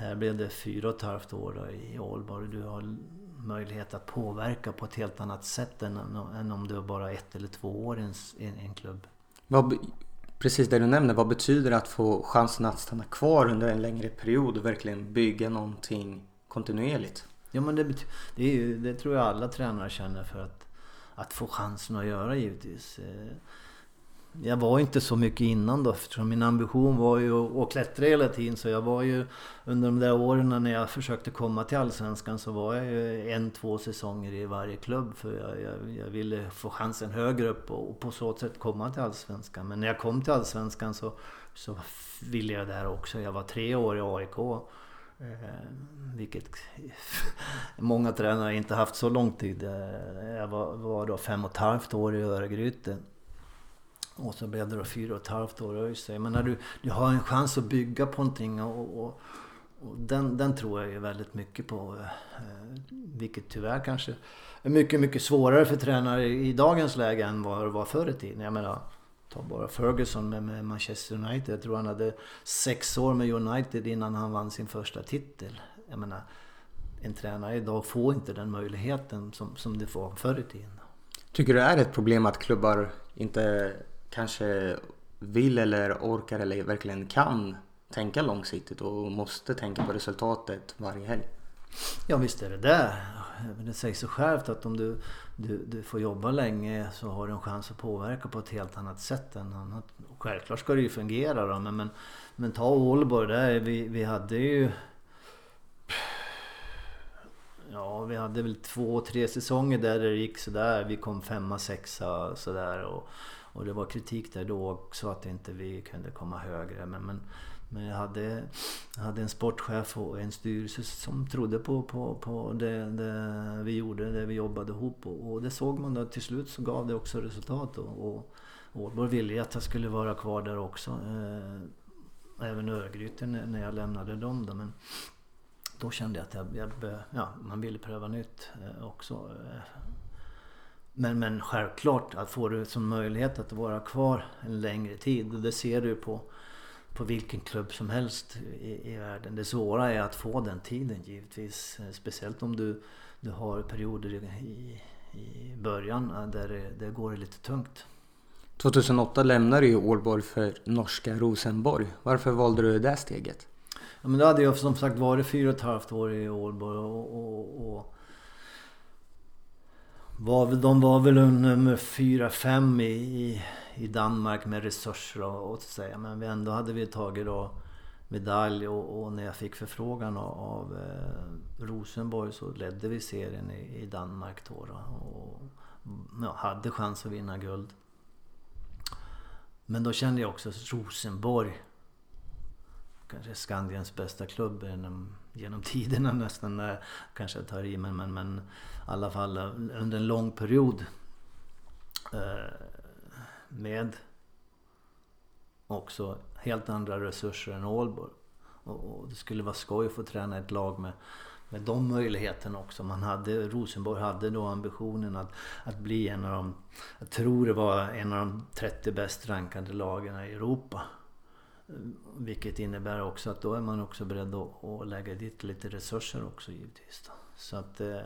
Speaker 2: Här blev det fyra och ett halvt år i Ålborg. Du har möjlighet att påverka på ett helt annat sätt än, än om du är bara ett eller två år i en, en klubb.
Speaker 3: Vad, precis det du nämner, vad betyder det att få chansen att stanna kvar under en längre period och verkligen bygga någonting kontinuerligt?
Speaker 2: Ja men det, det, ju, det tror jag alla tränare känner för att, att få chansen att göra givetvis. Jag var inte så mycket innan då eftersom min ambition var ju att klättra hela tiden. Så jag var ju under de där åren när jag försökte komma till Allsvenskan så var jag ju en, två säsonger i varje klubb. För jag, jag, jag ville få chansen högre upp och, på så sätt komma till Allsvenskan. Men när jag kom till Allsvenskan så, så ville jag där också. Jag var tre år i AIK. Eh, vilket många tränare inte haft så lång tid. Eh, jag var, var då fem och ett halvt år i Öregryte. Och så blev det då fyra och ett halvt år i ÖIS. Men när du, du har en chans att bygga på någonting och, och, och den, den tror jag ju väldigt mycket på. Eh, vilket tyvärr kanske är mycket, mycket svårare för tränare i dagens läge än vad det var förr i tiden. Jag menar, ta bara Ferguson med, med Manchester United. Jag tror han hade sex år med United innan han vann sin första titel. Jag menar, en tränare idag får inte den möjligheten som, som det var förr i tiden.
Speaker 3: Tycker du det är ett problem att klubbar inte kanske vill eller orkar eller verkligen kan tänka långsiktigt och måste tänka på resultatet varje helg?
Speaker 2: Ja visst är det det. Det sägs så självt att om du, du, du får jobba länge så har du en chans att påverka på ett helt annat sätt än annat. Självklart ska det ju fungera då men, men, men ta Ålborg där. Vi, vi hade ju Ja, vi hade väl två, tre säsonger där det gick sådär. Vi kom femma, sexa sådär. Och, och det var kritik där då också att inte vi kunde komma högre. Men, men, men jag hade, jag hade en sportchef och en styrelse som trodde på, på, på det, det vi gjorde, det vi jobbade ihop. Och, och det såg man då till slut så gav det också resultat. Och, och Ålborg ville att jag skulle vara kvar där också. Eh, även Örgryte när jag lämnade dem. Då. Men då kände jag att jag, jag, ja, man ville pröva nytt eh, också. Eh, men, men självklart, att få du som möjlighet att vara kvar en längre tid. Och det ser du på, på vilken klubb som helst i, i världen. Det svåra är att få den tiden givetvis. Speciellt om du, du har perioder i, i början där det, det går lite tungt.
Speaker 3: 2008 lämnade du Ålborg för norska Rosenborg. Varför valde du det steget?
Speaker 2: Ja, men då hade jag som sagt varit fyra och ett halvt år i Ålborg och, och, och var de var väl nummer fyra, fem i, i, i Danmark med resurser och, och säga. Men vi ändå hade vi tagit då medalj och, och när jag fick förfrågan av, av eh, Rosenborg så ledde vi serien i, i Danmark då. då och ja, hade chans att vinna guld. Men då kände jag också att Rosenborg kanske Skandiens bästa klubb genom, genom tiderna nästan. Kanske jag tar i men, men, men i alla fall eh, under en lång period. Eh, med också helt andra resurser än Ålborg. Och, och, det skulle vara skoj att få träna ett lag med, med de möjligheterna också. Man hade, Rosenborg hade då ambitionen att, att bli en av de, jag tror det var en av de 30 bäst rankade lagen i Europa. Eh, vilket innebär också att då är man också beredd att, lägga dit lite resurser också givetvis. Då. Så att eh,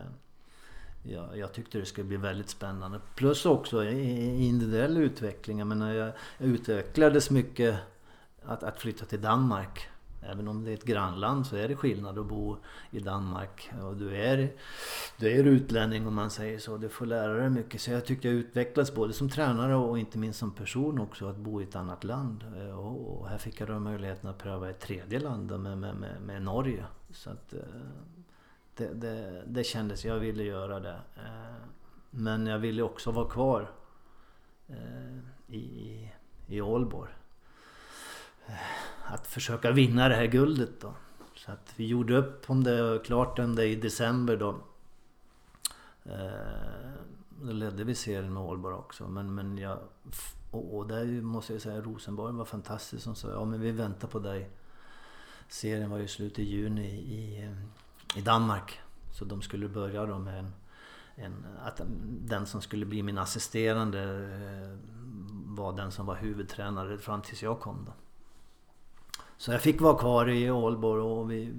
Speaker 2: ja, jag tyckte det skulle bli väldigt spännande. Plus också individuell utveckling. Jag menar jag, jag utvecklades mycket att, att flytta till Danmark. Även om det är ett grannland så är det skillnad att bo i Danmark. Och du är, du är utlänning om man säger så. Du får lära dig mycket. Så jag tyckte jag utvecklades både som tränare och inte minst som person också. Att bo i ett annat land. Eh, och här fick jag då möjligheten att pröva ett tredje land med, med, med, med Norge. Så att eh, det, det, det kändes, jag ville göra det. Eh, men jag ville också vara kvar i, i Ålborg att försöka vinna det här guldet då. Så att vi gjorde upp om det, klart om det i december då. Eh, då ledde vi serien med Ålborg också. Men, men jag, och, och där måste jag säga Rosenborg var fantastisk. som sa ja men vi väntar på dig. Serien var ju slut i juni i, i Danmark. Så de skulle börja då med en, en, att den som skulle bli min assisterande eh, var den som var huvudtränare fram tills jag kom då. Så jag fick vara kvar i Ålborg och vi...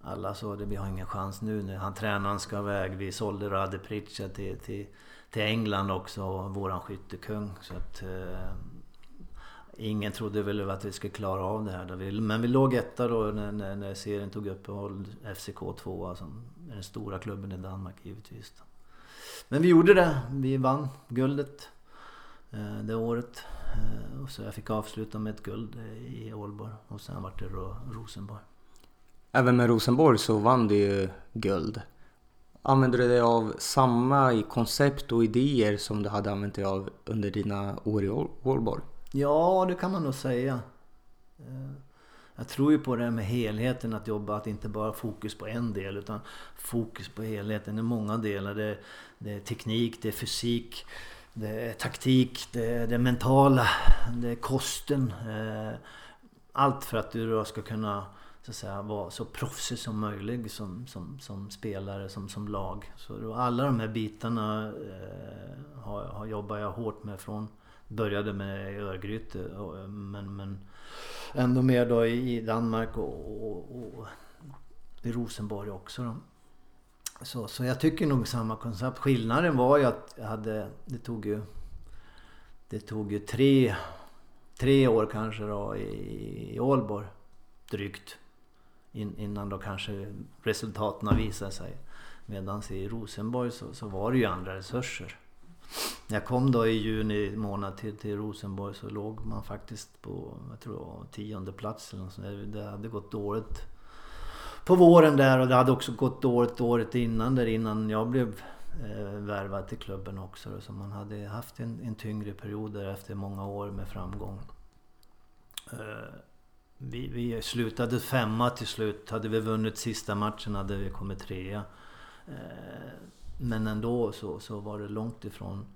Speaker 2: Alla sa att vi har ingen chans nu när han tränaren ska iväg. Vi sålde Rade Pritcha till, till, till England också, våran skyttekung. Så att, eh, ingen trodde väl att vi skulle klara av det här. Men vi låg etta då när, när, när serien tog uppehåll. FCK 2, alltså den stora klubben i Danmark givetvis. Men vi gjorde det. Vi vann guldet eh, det året. Eh, och så jag fick avsluta med ett guld i Ålborg och sen vart det Rosenborg.
Speaker 3: Även med Rosenborg så vann du ju guld. Använde du dig av samma koncept och idéer som du hade använt dig av under dina år i Ålborg?
Speaker 2: Ja, det kan man nog säga. Eh, jag tror ju på det här med helheten att jobba, att inte bara fokus på en del utan fokus på helheten. Det är många delar. Det, det är teknik, det är fysik, det är taktik, det är det mentala, det är kosten. Eh, allt för att du då ska kunna så att säga, vara så proffsig som möjligt som, som, som spelare, som, som lag. Så då, alla de här bitarna eh, har, har jobbat jag hårt med från Började med Örgryte men, men ändå mer då i Danmark och, och, och i Rosenborg också. Då. Så, så jag tycker nog samma koncept. Skillnaden var ju att jag hade, det tog ju, det tog ju tre, tre år kanske då i, i Ålborg drygt. In, innan då kanske resultaten visade sig. Medan i Rosenborg så, så var det ju andra resurser. När jag kom då i juni månad till, till Rosenborg så låg man faktiskt på, jag tror tionde plats eller något sånt Det hade gått dåligt på våren där och det hade också gått dåligt året innan där innan jag blev eh, värvad till klubben också. Så man hade haft en, en tyngre period där efter många år med framgång. Eh, vi, vi slutade femma till slut. Hade vi vunnit sista matchen hade vi kommit trea. Eh, men ändå så, så var det långt ifrån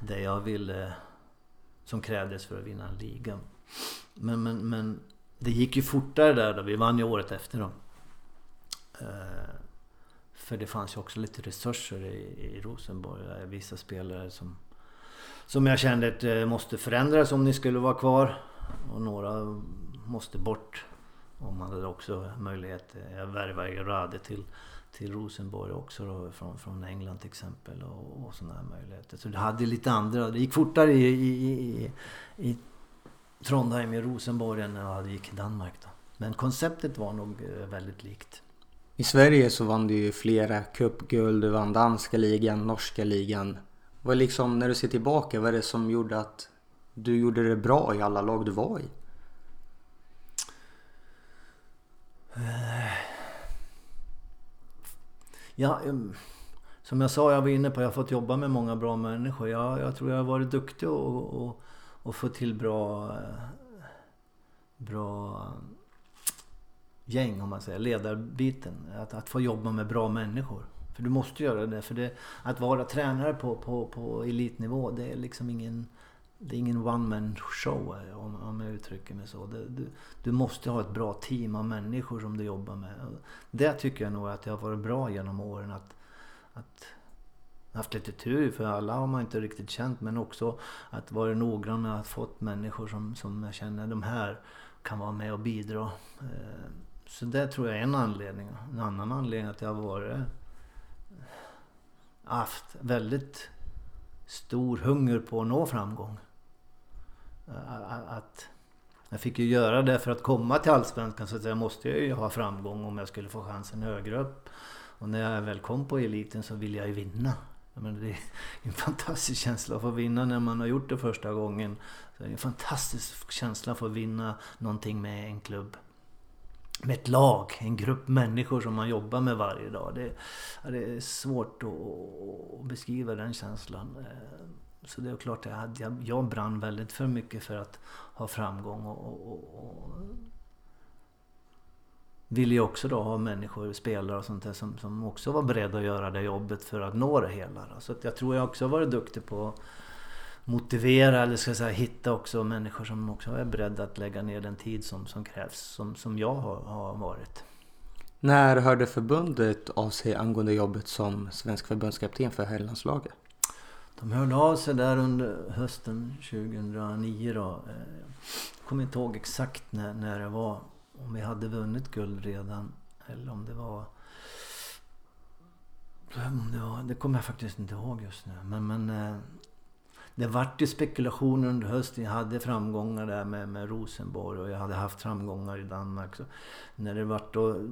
Speaker 2: det jag ville som krävdes för att vinna ligan. Men, men, men det gick ju fortare där då. Vi vann ju året efter då. Eh, för det fanns ju också lite resurser i, i Rosenborg. Vissa spelare som, som jag kände att eh, måste förändras om ni skulle vara kvar. Och några måste bort. Och man hade också möjlighet, jag värvade ju Rade till till Rosenborg också då, från, från England till exempel och, och sådana här möjligheter. Så det hade lite andra, det gick fortare i, i, i, i Trondheim i Rosenborg när det gick i Danmark då. Men konceptet var nog eh, väldigt likt.
Speaker 3: I Sverige så vann du ju flera cupguld, du vann danska ligan, norska ligan. Vad liksom, när du ser tillbaka, vad är det som gjorde att du gjorde det bra i alla lag du var i?
Speaker 2: Uh Ja, som jag sa, jag var inne på, jag har fått jobba med många bra människor. Jag, jag tror jag har varit duktig och, och, och få till bra, bra gäng om man säger, ledarbiten. Att, att få jobba med bra människor. För du måste göra det. För det, att vara tränare på, på, på elitnivå, det är liksom ingen det är ingen one man show om, om jag uttrycker mig så. Det, du, du, måste ha ett bra team av människor som du jobbar med. Det tycker jag nog att det har varit bra genom åren. Att, att haft lite tur, för alla har man inte riktigt känt. Men också att vara noggrann med att fått människor som, som jag känner, de här kan vara med och bidra. Eh, så det tror jag är en anledning. En annan anledning att jag har varit eh, haft väldigt stor hunger på att nå framgång. Eh, att jag fick ju göra det för att komma till Allsvenskan så att jag måste ju ha framgång om jag skulle få chansen högre upp. Och när jag väl kom på eliten så ville jag ju vinna. Men det är en fantastisk känsla att få vinna när man har gjort det första gången. det är en fantastisk känsla att få vinna någonting med en klubb. Med ett lag, en grupp människor som man jobbar med varje dag. Det, det är svårt att beskriva den känslan. Eh, så det är klart, jag, jag, brann väldigt för mycket för att ha framgång och, och, och ville ju också då ha människor, spelare och sånt där som, som också var beredda att göra det jobbet för att nå det hela. Då. Så att jag tror jag också har varit duktig på att motivera eller ska jag säga hitta också människor som också är beredda att lägga ner den tid som, som krävs, som, som jag har, har varit.
Speaker 3: När hörde förbundet av sig angående jobbet som svensk förbundskapten för herrlandslaget?
Speaker 2: De hörde av sig där under hösten 2009 då. Jag eh, kommer inte ihåg exakt när, när det var. Om vi hade vunnit guld redan. Eller om det var... Om det, var, det kommer jag faktiskt inte ihåg just nu. Men, men eh, det vart ju spekulationer under hösten. Jag hade framgångar där med, med Rosenborg och jag hade haft framgångar i Danmark. Så när det vart då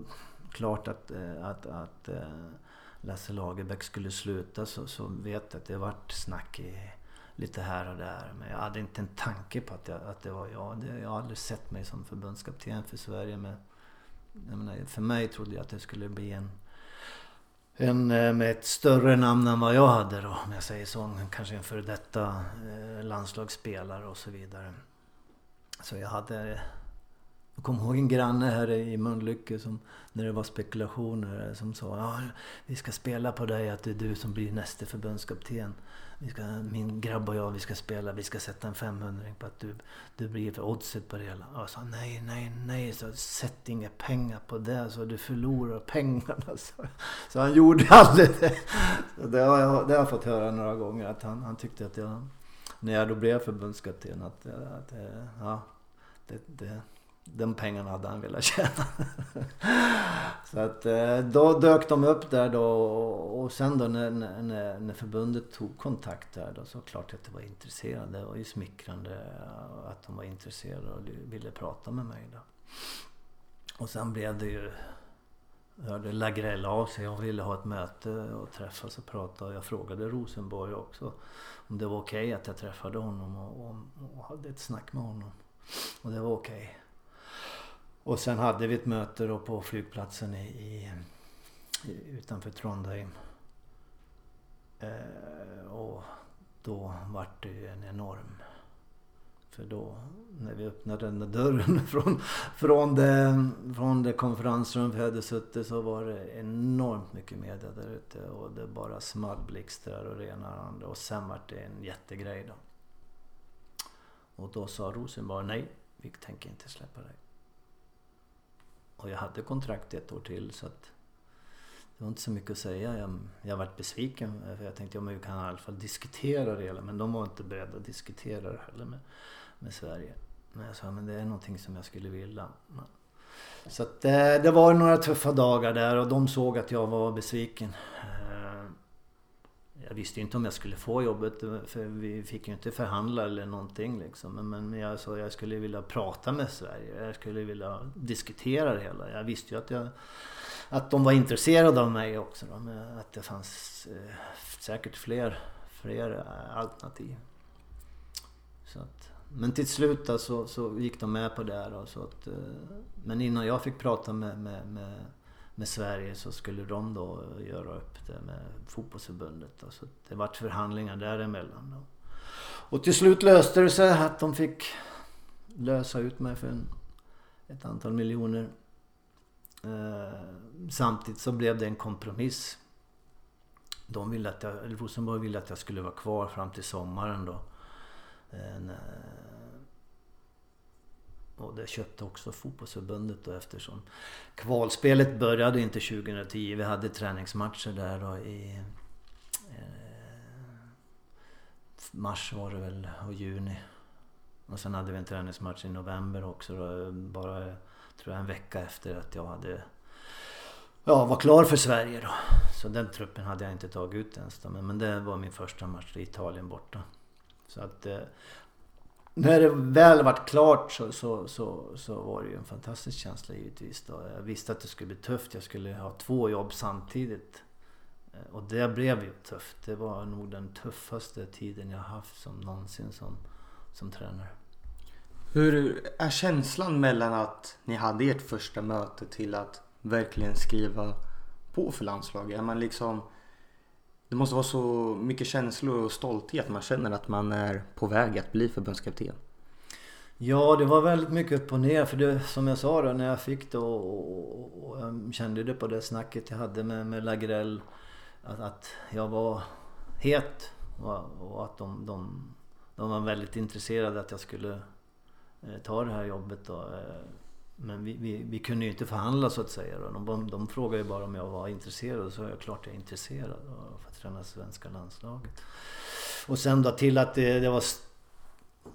Speaker 2: klart att, eh, att, att, att Lasse Lagerbäck skulle sluta så, så vet jag att det vart snack i, lite här och där. Men jag hade inte en tanke på att, jag, att det var jag. Det, jag har aldrig sett mig som förbundskapten för Sverige. Men, menar, för mig trodde jag att det skulle bli en, en eh, med ett större namn än vad jag hade då. Om jag säger så. Kanske en före detta eh, landslagsspelare och så vidare. Så jag hade Jag kommer ihåg en granne här i Mölnlycke som när det var spekulationer som sa ja, vi ska spela på dig att det är du som blir nästa förbundskapten. Vi ska, min grabb och jag, vi ska spela, vi ska sätta en 500 på att du, du blir för oddset på det hela. Och jag sa nej, nej, nej, så sätt inga pengar på det så du förlorar pengarna. Så, så han gjorde aldrig det. Så det, har jag, det har jag fått höra några gånger att han, han tyckte att jag, när jag då blev förbundskapten, att, att ja, det, det de pengarna hade han velat tjäna. så att eh, då dök de upp där då och sen då när, när, när förbundet tog kontakt där då så klart att de var intresserade. Det var ju smickrande att de var intresserade och ville prata med mig då. Och sen blev det ju hörde Lagrell av sig. Jag ville ha ett möte och träffas och prata. Och jag frågade Rosenborg också om det var okej okay att jag träffade honom och, och, och, hade ett snack med honom. Och det var okej. Okay. Och sen hade vi ett möte då på flygplatsen i, i, utanför Trondheim. Eh, och då vart det ju en enorm... För då när vi öppnade den där dörren från, från, det, från det konferensrum vi hade suttit så var det enormt mycket media där ute och det bara small blixtrar och rena Och sen vart det en jättegrej då. Och då sa Rosenborg nej, vi tänker inte släppa dig. Och jag hade kontrakt ett år till så att det var inte så mycket att säga. Jag, jag varit besviken för jag tänkte att ja, vi kan i alla fall diskutera det hela. Men de var inte beredda att diskutera det heller med, med Sverige. Men jag sa men det är någonting som jag skulle vilja. Så att det, det var några tuffa dagar där och de såg att jag var besviken. Jag visste inte om jag skulle få jobbet för vi fick ju inte förhandla eller någonting liksom. Men jag sa jag skulle vilja prata med Sverige. Jag skulle vilja diskutera det hela. Jag visste ju att, jag, att de var intresserade av mig också. Då, att det fanns eh, säkert fler, fler eh, alternativ. Så att, men till slut då, så, så gick de med på det. Då, så att, eh, men innan jag fick prata med, med, med med Sverige så skulle de då göra upp det med fotbollsförbundet. Då. Så det vart förhandlingar däremellan. Då. Och till slut löste det sig att de fick lösa ut mig för en, ett antal miljoner. Eh, samtidigt så blev det en kompromiss. De ville att jag, Rosenborg ville att jag skulle vara kvar fram till sommaren då. Eh, och det köpte också fotbollsförbundet då eftersom kvalspelet började inte 2010. Vi hade träningsmatcher där då i eh, mars var det väl och juni. Och sen hade vi en träningsmatch i november också då, bara tror jag en vecka efter att jag hade ja, var klar för Sverige då. Så den truppen hade jag inte tagit ut ens då. Men, men det var min första match i Italien borta. Så att eh, när det väl vart klart så, så, så, så var det ju en fantastisk känsla givetvis. Då. Jag visste att det skulle bli tufft. Jag skulle ha två jobb samtidigt. Eh, och det blev ju tufft. Det var nog den tuffaste tiden jag haft som någonsin som, som tränare.
Speaker 3: Hur är känslan mellan att ni hade ert första möte till att verkligen skriva på för landslaget? Är man liksom det måste vara så mycket känslor och stolthet. Man känner att man är på väg att bli förbundskapten.
Speaker 2: Ja, det var väldigt mycket upp och ner. För det, som jag sa då, när jag fick det och, och, jag kände det på det snacket jag hade med, med Lagrell. Att, att jag var het och, och att de, de, de, var väldigt intresserade att jag skulle eh, ta det här jobbet. Då. Eh, men vi, vi, vi, kunde ju inte förhandla så att säga. De, de frågade ju bara om jag var intresserad och så var jag klart jag är intresserad av att träna svenska landslaget. Och sen då till att det, det var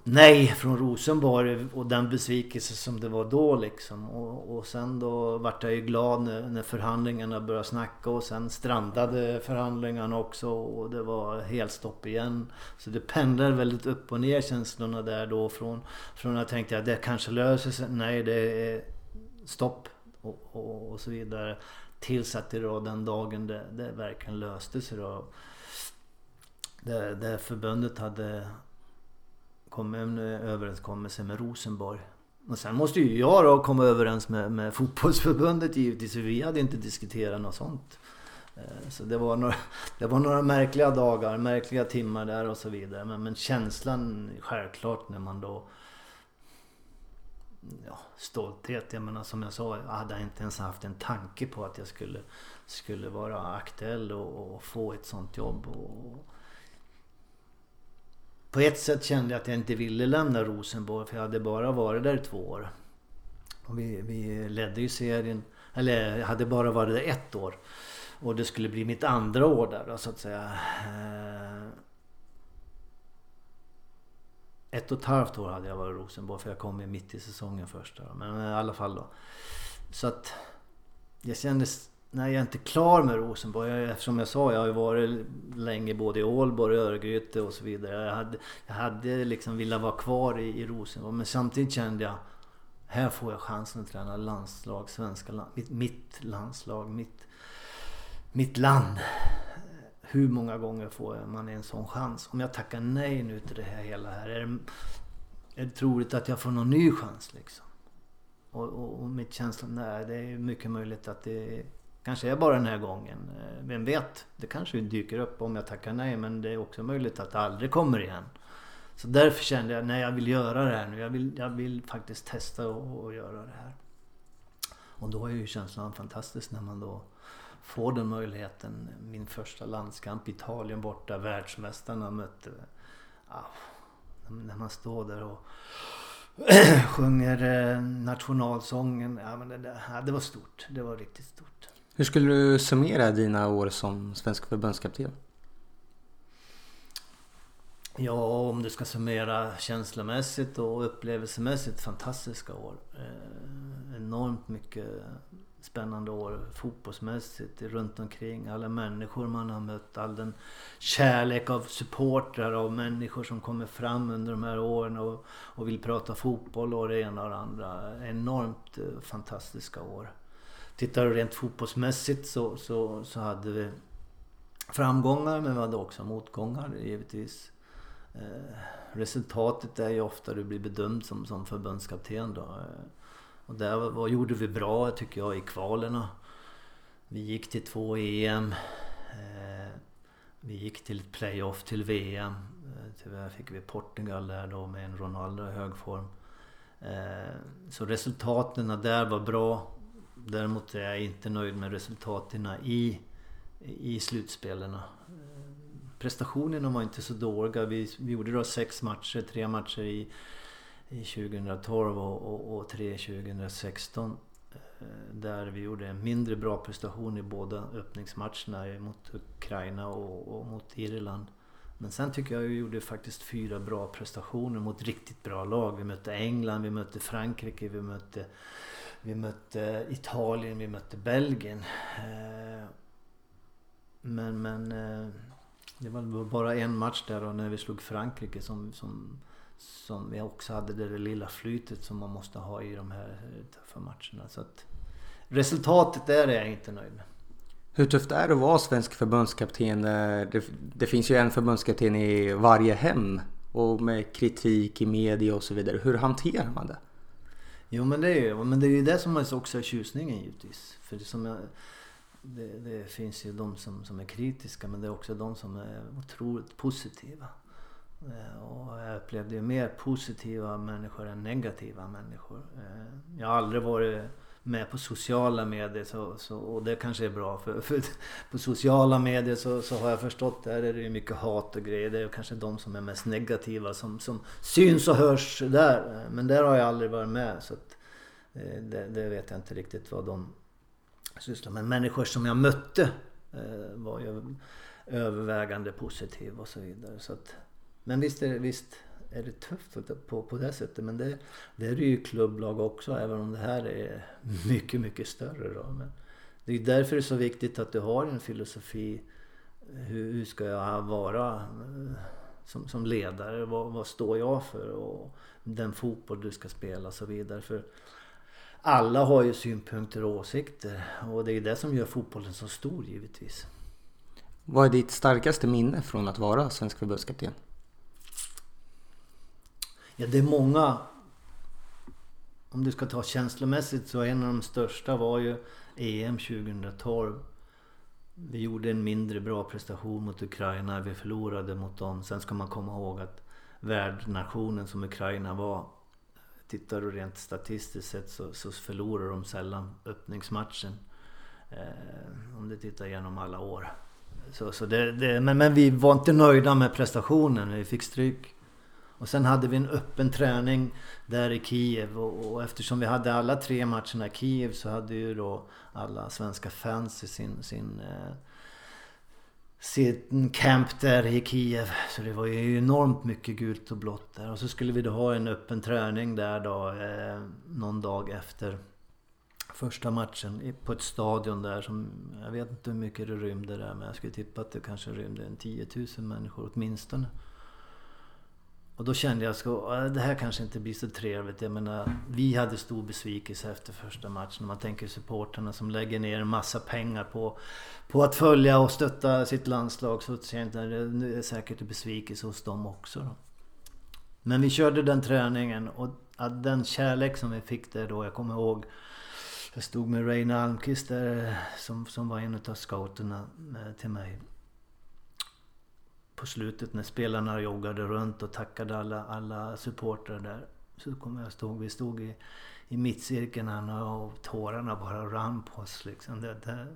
Speaker 2: nej från Rosenborg och den besvikelse som det var då liksom. Och, och sen då vart jag ju glad när, när, förhandlingarna började snacka och sen strandade förhandlingarna också och det var helt stopp igen. Så det pendlade väldigt upp och ner känslorna där då från, från att jag tänkte att det kanske löser sig. Nej, det är stopp och, och, och så vidare. Tills att det då den dagen det, det verkligen löste sig då. Det, det förbundet hade kom en eh, överenskommelse med Rosenborg. Och sen måste ju jag då komma överens med, med fotbollsförbundet givetvis. Vi hade inte diskuterat något sånt. Eh, så det var, några, det var några märkliga dagar, märkliga timmar där och så vidare. Men, men känslan självklart när man då... ja, stolthet. Jag menar som jag sa, jag hade inte ens haft en tanke på att jag skulle, skulle vara aktuell och, och få ett sånt jobb. Och, på ett sätt kände jag att jag inte ville lämna Rosenborg för jag hade bara varit där i två år. Och vi, vi ledde ju serien, eller jag hade bara varit där ett år. Och det skulle bli mitt andra år där då, så att säga. Eh, ett och ett halvt år hade jag varit i Rosenborg för jag kom ju mitt i säsongen först. Men i alla fall då. Så att jag kände, Nej, jag är inte klar med Rosenborg. Eftersom jag sa, jag har ju varit länge både i Ålborg, Örgryte och så vidare. Jag hade, jag hade liksom velat vara kvar i, i Rosenborg. Men samtidigt kände jag, här får jag chansen att träna landslag, svenska land, mitt, mitt landslag, mitt, mitt land hur många gånger får man en sån chans? Om jag tackar nej nu till det här hela här. Är det, är det troligt att jag får någon ny chans liksom? Och, och, och mitt känsla, nej det är mycket möjligt att det kanske är bara den här gången. Eh, vem vet? Det kanske dyker upp om jag tackar nej men det är också möjligt att det aldrig kommer igen. Så därför kände jag, nej jag vill göra det här nu. Jag vill, jag vill faktiskt testa och, och göra det här. Och då är ju känslan fantastisk när man då får den möjligheten. Min första landskamp, Italien borta, världsmästarna mötte... Ja, när man står där och sjunger eh, nationalsången. Ja, men det, ja, det var stort. Det var riktigt stort.
Speaker 3: Hur skulle du summera dina år som svensk förbundskapten?
Speaker 2: Ja, om du ska summera känslomässigt och upplevelsemässigt fantastiska år. Eh, enormt mycket spännande år fotbollsmässigt runt omkring. Alla människor man har mött, all den kärlek av supportrar och människor som kommer fram under de här åren och, och vill prata fotboll och det ena och det andra. Enormt eh, fantastiska år. Tittar du rent fotbollsmässigt så, så, så hade vi framgångar men vi hade också motgångar givetvis. Eh, resultatet är ju ofta du blir bedömd som, som förbundskapten då. Eh, och där var, gjorde vi bra tycker jag i kvalerna. Vi gick till två EM. Eh, vi gick till ett playoff till VM. Eh, tyvärr fick vi Portugal där då med en Ronaldo i hög form. Eh, så resultaten där var bra. Däremot är jag inte nöjd med resultaten i, i slutspelen. Eh, prestationerna var inte så dåliga. Vi, vi gjorde då sex matcher, tre matcher i i 2012 och, och, och tre 2016. Eh, där vi gjorde en mindre bra prestation i båda öppningsmatcherna mot Ukraina och, och mot Irland. Men sen tycker jag vi gjorde faktiskt fyra bra prestationer mot riktigt bra lag. Vi mötte England, vi mötte Frankrike, vi mötte, vi mötte Italien, vi mötte Belgien. Eh, men, men eh, det var bara en match där och när vi slog Frankrike som, som som vi också hade det där lilla flytet som man måste ha i de här eh, tuffa matcherna. Så att resultatet där är jag inte nöjd med.
Speaker 3: Hur tufft är det att vara svensk förbundskapten? Det, det finns ju en förbundskapten i varje hem och med kritik i media och så vidare. Hur hanterar man det?
Speaker 2: Jo men det är ju men det, är ju det som också är tjusningen givetvis. För det, som jag, det, det, finns ju de som, som är kritiska men det är också de som är otroligt positiva. Eh, och jag upplevde ju mer positiva människor än negativa människor. Eh, jag har aldrig varit med på sociala medier så, så, och det kanske är bra för, för på sociala medier så, så har jag förstått där är det ju mycket hat och grejer. Det är kanske de som är mest negativa som, som syns och hörs där. Men där har jag aldrig varit med så att, eh, det, det, vet jag inte riktigt vad de sysslar med. Människor som jag mötte eh, var ju övervägande positiva och så vidare. Så att, men visst är, visst är det tufft på, på det sättet. Men det, det är det ju klubblag också även om det här är mycket, mycket större. Då. Men det är därför det är så viktigt att du har en filosofi. Hur, hur ska jag vara eh, som, som ledare? Vad, vad, står jag för? Och den fotboll du ska spela och så vidare. För alla har ju synpunkter och åsikter och det är det som gör fotbollen så stor givetvis.
Speaker 3: Vad är ditt starkaste minne från att vara svensk förbundskapten?
Speaker 2: Ja, det är många. Om du ska ta känslomässigt så en av de största var ju EM 2012. Vi gjorde en mindre bra prestation mot Ukraina. Vi förlorade mot dem. Sen ska man komma ihåg att värdnationen som Ukraina var tittar du rent statistiskt sett så, så förlorar de sällan öppningsmatchen. Eh, om du tittar igenom alla år. Så, så det, det, men, men vi var inte nöjda med prestationen, vi fick stryk. Och sen hade vi en öppen träning där i Kiev och, och, eftersom vi hade alla tre matcherna i Kiev så hade ju då alla svenska fans i sin, sin eh, sin camp där i Kiev. Så det var ju enormt mycket gult och blått där. Och så skulle vi då ha en öppen träning där då eh, någon dag efter första matchen på ett stadion där som jag vet inte hur mycket det rymde där men jag skulle tippa att det kanske rymde en 10 000 människor åtminstone. Och då kände jag att det här kanske inte blir så trevligt. Jag menar, vi hade stor besvikelse efter första matchen. Man tänker supporterna som lägger ner en massa pengar på, på att följa och stötta sitt landslag. Så det är säkert en besvikelse hos dem också. Då. Men vi körde den träningen och den kärlek som vi fick där då. Jag kommer ihåg jag stod med Reine Almqvist där eh, som, som var en av scouterna eh, till mig på slutet när spelarna joggade runt och tackade alla, alla supportrar där. Så kommer jag stod, vi stod i, i mittcirkeln och tårarna bara rann på oss liksom. Det, det,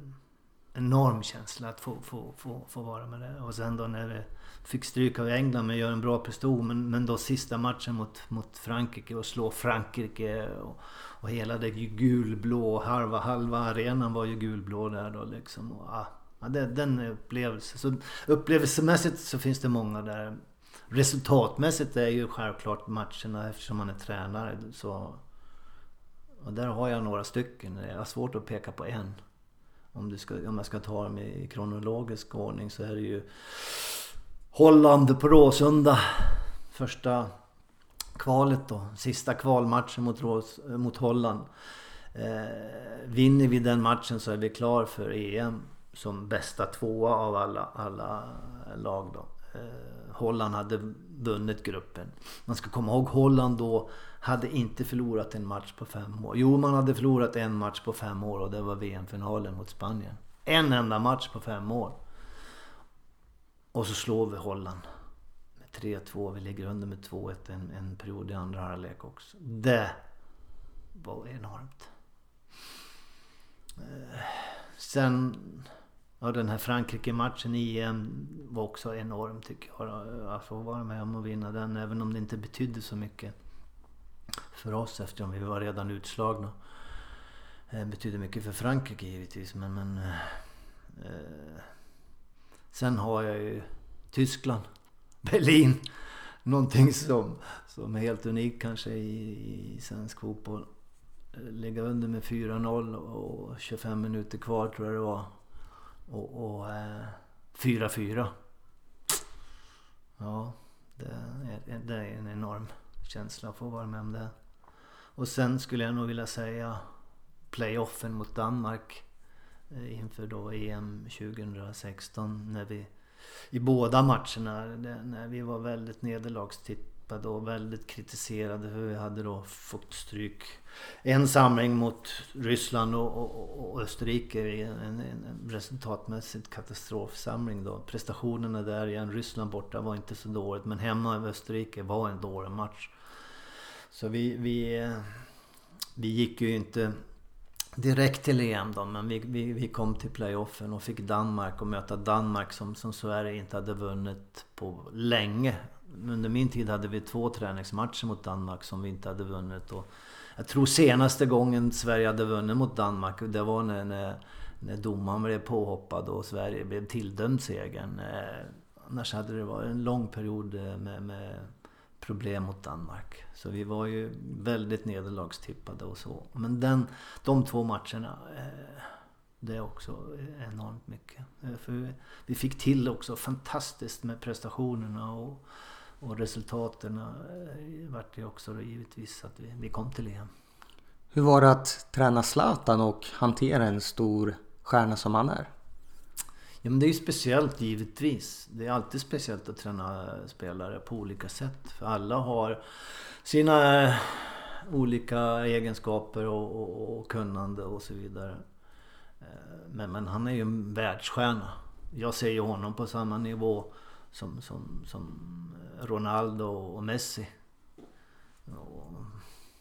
Speaker 2: enorm känsla att få, få, få, få vara med det. Och sen då när vi fick stryk av England men gör en bra prestation. Men, men då sista matchen mot, mot Frankrike och slå Frankrike. Och, och hela det gulblå, halva, halva arenan var ju gulblå där då liksom. Och, ah, Ja, det, den upplevelsen. Så upplevelsemässigt så finns det många där. Resultatmässigt är ju självklart matcherna eftersom man är tränare. Så, och där har jag några stycken. Jag har svårt att peka på en. Om, du ska, om jag ska ta dem i kronologisk ordning så är det ju Holland på Råsunda. Första kvalet då. Sista kvalmatchen mot, Rås, mot Holland. Eh, vinner vi den matchen så är vi klar för EM som bästa tvåa av alla, alla lag då. Eh, Holland hade vunnit gruppen. Man ska komma ihåg Holland då hade inte förlorat en match på fem år. Jo, man hade förlorat en match på fem år och det var VM-finalen mot Spanien. En enda match på fem år. Och så slår vi Holland. Med 3-2. Vi ligger under med 2-1 en, en period i andra halvlek också. Det var enormt. Eh, sen Ja, den här Frankrike-matchen i EM var också enorm tycker jag. Att få vara med om att vinna den även om det inte betydde så mycket för oss eftersom vi var redan utslagna. Det betydde mycket för Frankrike givetvis men... men eh, sen har jag ju Tyskland, Berlin. Någonting som, som är helt unikt kanske i, i svensk fotboll. Eh, ligga under med 4-0 och 25 minuter kvar tror jag det var. Och 4-4. Eh, ja, det är, det är en enorm känsla att få vara med om det. Och sen skulle jag nog vilja säga playoffen mot Danmark eh, inför då EM 2016 när vi i båda matcherna när vi var väldigt nederlagstitt tappade och väldigt kritiserade för vi hade då fått stryk. En samling mot Ryssland och, och, och Österrike. En, en, en resultatmässigt katastrofsamling då. Prestationerna där igen, Ryssland borta var inte så dåligt men hemma i Österrike var en dålig match. Så vi, vi, vi gick ju inte direkt till EM då, men vi, vi, vi kom till playoffen och fick Danmark och möta Danmark som, som Sverige inte hade vunnit på länge under min tid hade vi två träningsmatcher mot Danmark som vi inte hade vunnit. Och jag tror senaste gången Sverige hade vunnit mot Danmark, det var när, när, när domaren blev påhoppad och Sverige blev tilldömd segern. Eh, annars hade det varit en lång period eh, med, med problem mot Danmark. Så vi var ju väldigt nederlagstippade och så. Men den, de två matcherna eh, det är också enormt mycket. Eh, för vi fick till också fantastiskt med prestationerna och och resultaten eh, vart ju också då givetvis att vi, vi kom till EM.
Speaker 3: Hur var det att träna Zlatan och hantera en stor stjärna som han är?
Speaker 2: Ja men det är ju speciellt givetvis. Det är alltid speciellt att träna spelare på olika sätt. För alla har sina eh, olika egenskaper och, och, och kunnande och så vidare. Eh, men, men han är ju en världsstjärna. Jag ser ju honom på samma nivå som, som, som Ronaldo och Messi. Och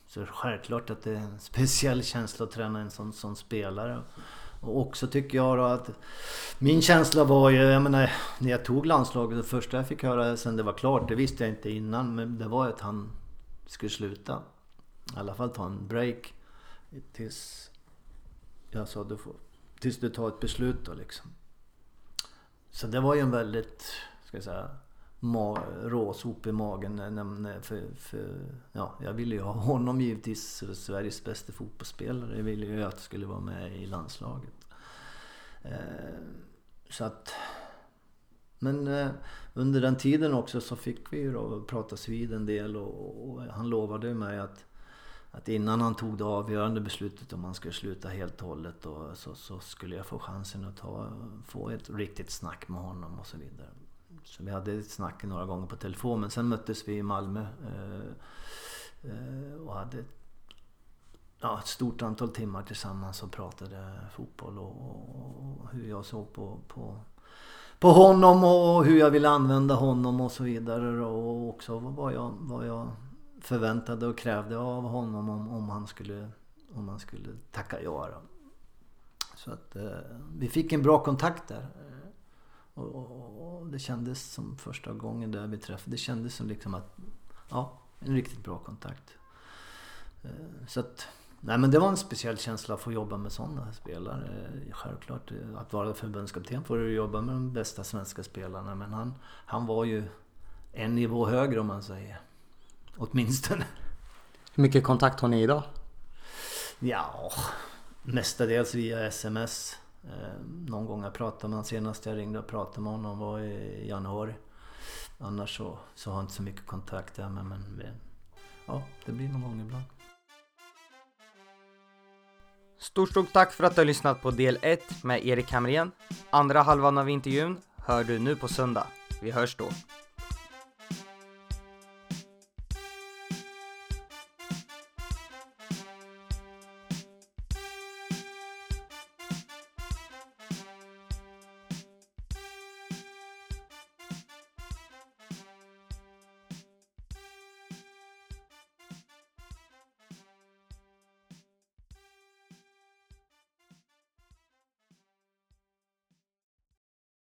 Speaker 2: Så självklart att det är en speciell känsla att träna en sån, sån spelare. Och också tycker jag då att min känsla var ju, jag menar när jag tog landslaget, det första jag fick höra sen det var klart, det visste jag inte innan, men det var att han skulle sluta. I alla fall ta en break. Tills jag sa, du får, tills du tar ett beslut då liksom. Så det var ju en väldigt, ska jag säga, råsop i magen. Eh, eh, för, för, ja, jag ville ju ha honom givetvis, Sveriges bästa fotbollsspelare. Jag ville ju att jag skulle vara med i landslaget. Eh, så att... Men eh, under den tiden också så fick vi ju då pratas vid en del och, och han lovade mig att att innan han tog det avgörande beslutet om han skulle sluta helt och hållet då, så, så skulle jag få chansen att ta, få ett riktigt snack med honom och så vidare. Så vi hade ett snack några gånger på telefon men sen möttes vi i Malmö eh, eh, och hade ja, ett stort antal timmar tillsammans och pratade fotboll och, och hur jag såg på, på, på honom och hur jag ville använda honom och så vidare och också vad jag, vad jag förväntade och krävde av honom om, om, han, skulle, om han skulle tacka ja. Då. Så att eh, vi fick en bra kontakt där. Och, och, och, det kändes som första gången där vi träffade. Det kändes som liksom att, ja, en riktigt bra kontakt. Eh, så att, nej men det var en speciell känsla att få jobba med sådana spelare. Självklart, eh, att vara förbundskapten får du jobba med de bästa svenska spelarna. Men han, han var ju en nivå högre om man säger. Åtminstone.
Speaker 3: Hur mycket kontakt har ni idag?
Speaker 2: Ja, mestadels via sms. Eh, någon gång jag pratade med honom, senast jag ringde och pratade med honom var i januari. Annars så, så har jag inte så mycket kontakt där men, men ja, det blir någon gång ibland.
Speaker 3: Stort, stort tack för att du har lyssnat på del 1 med Erik Hamrén. Andra halvan av intervjun hör du nu på söndag. Vi hörs då.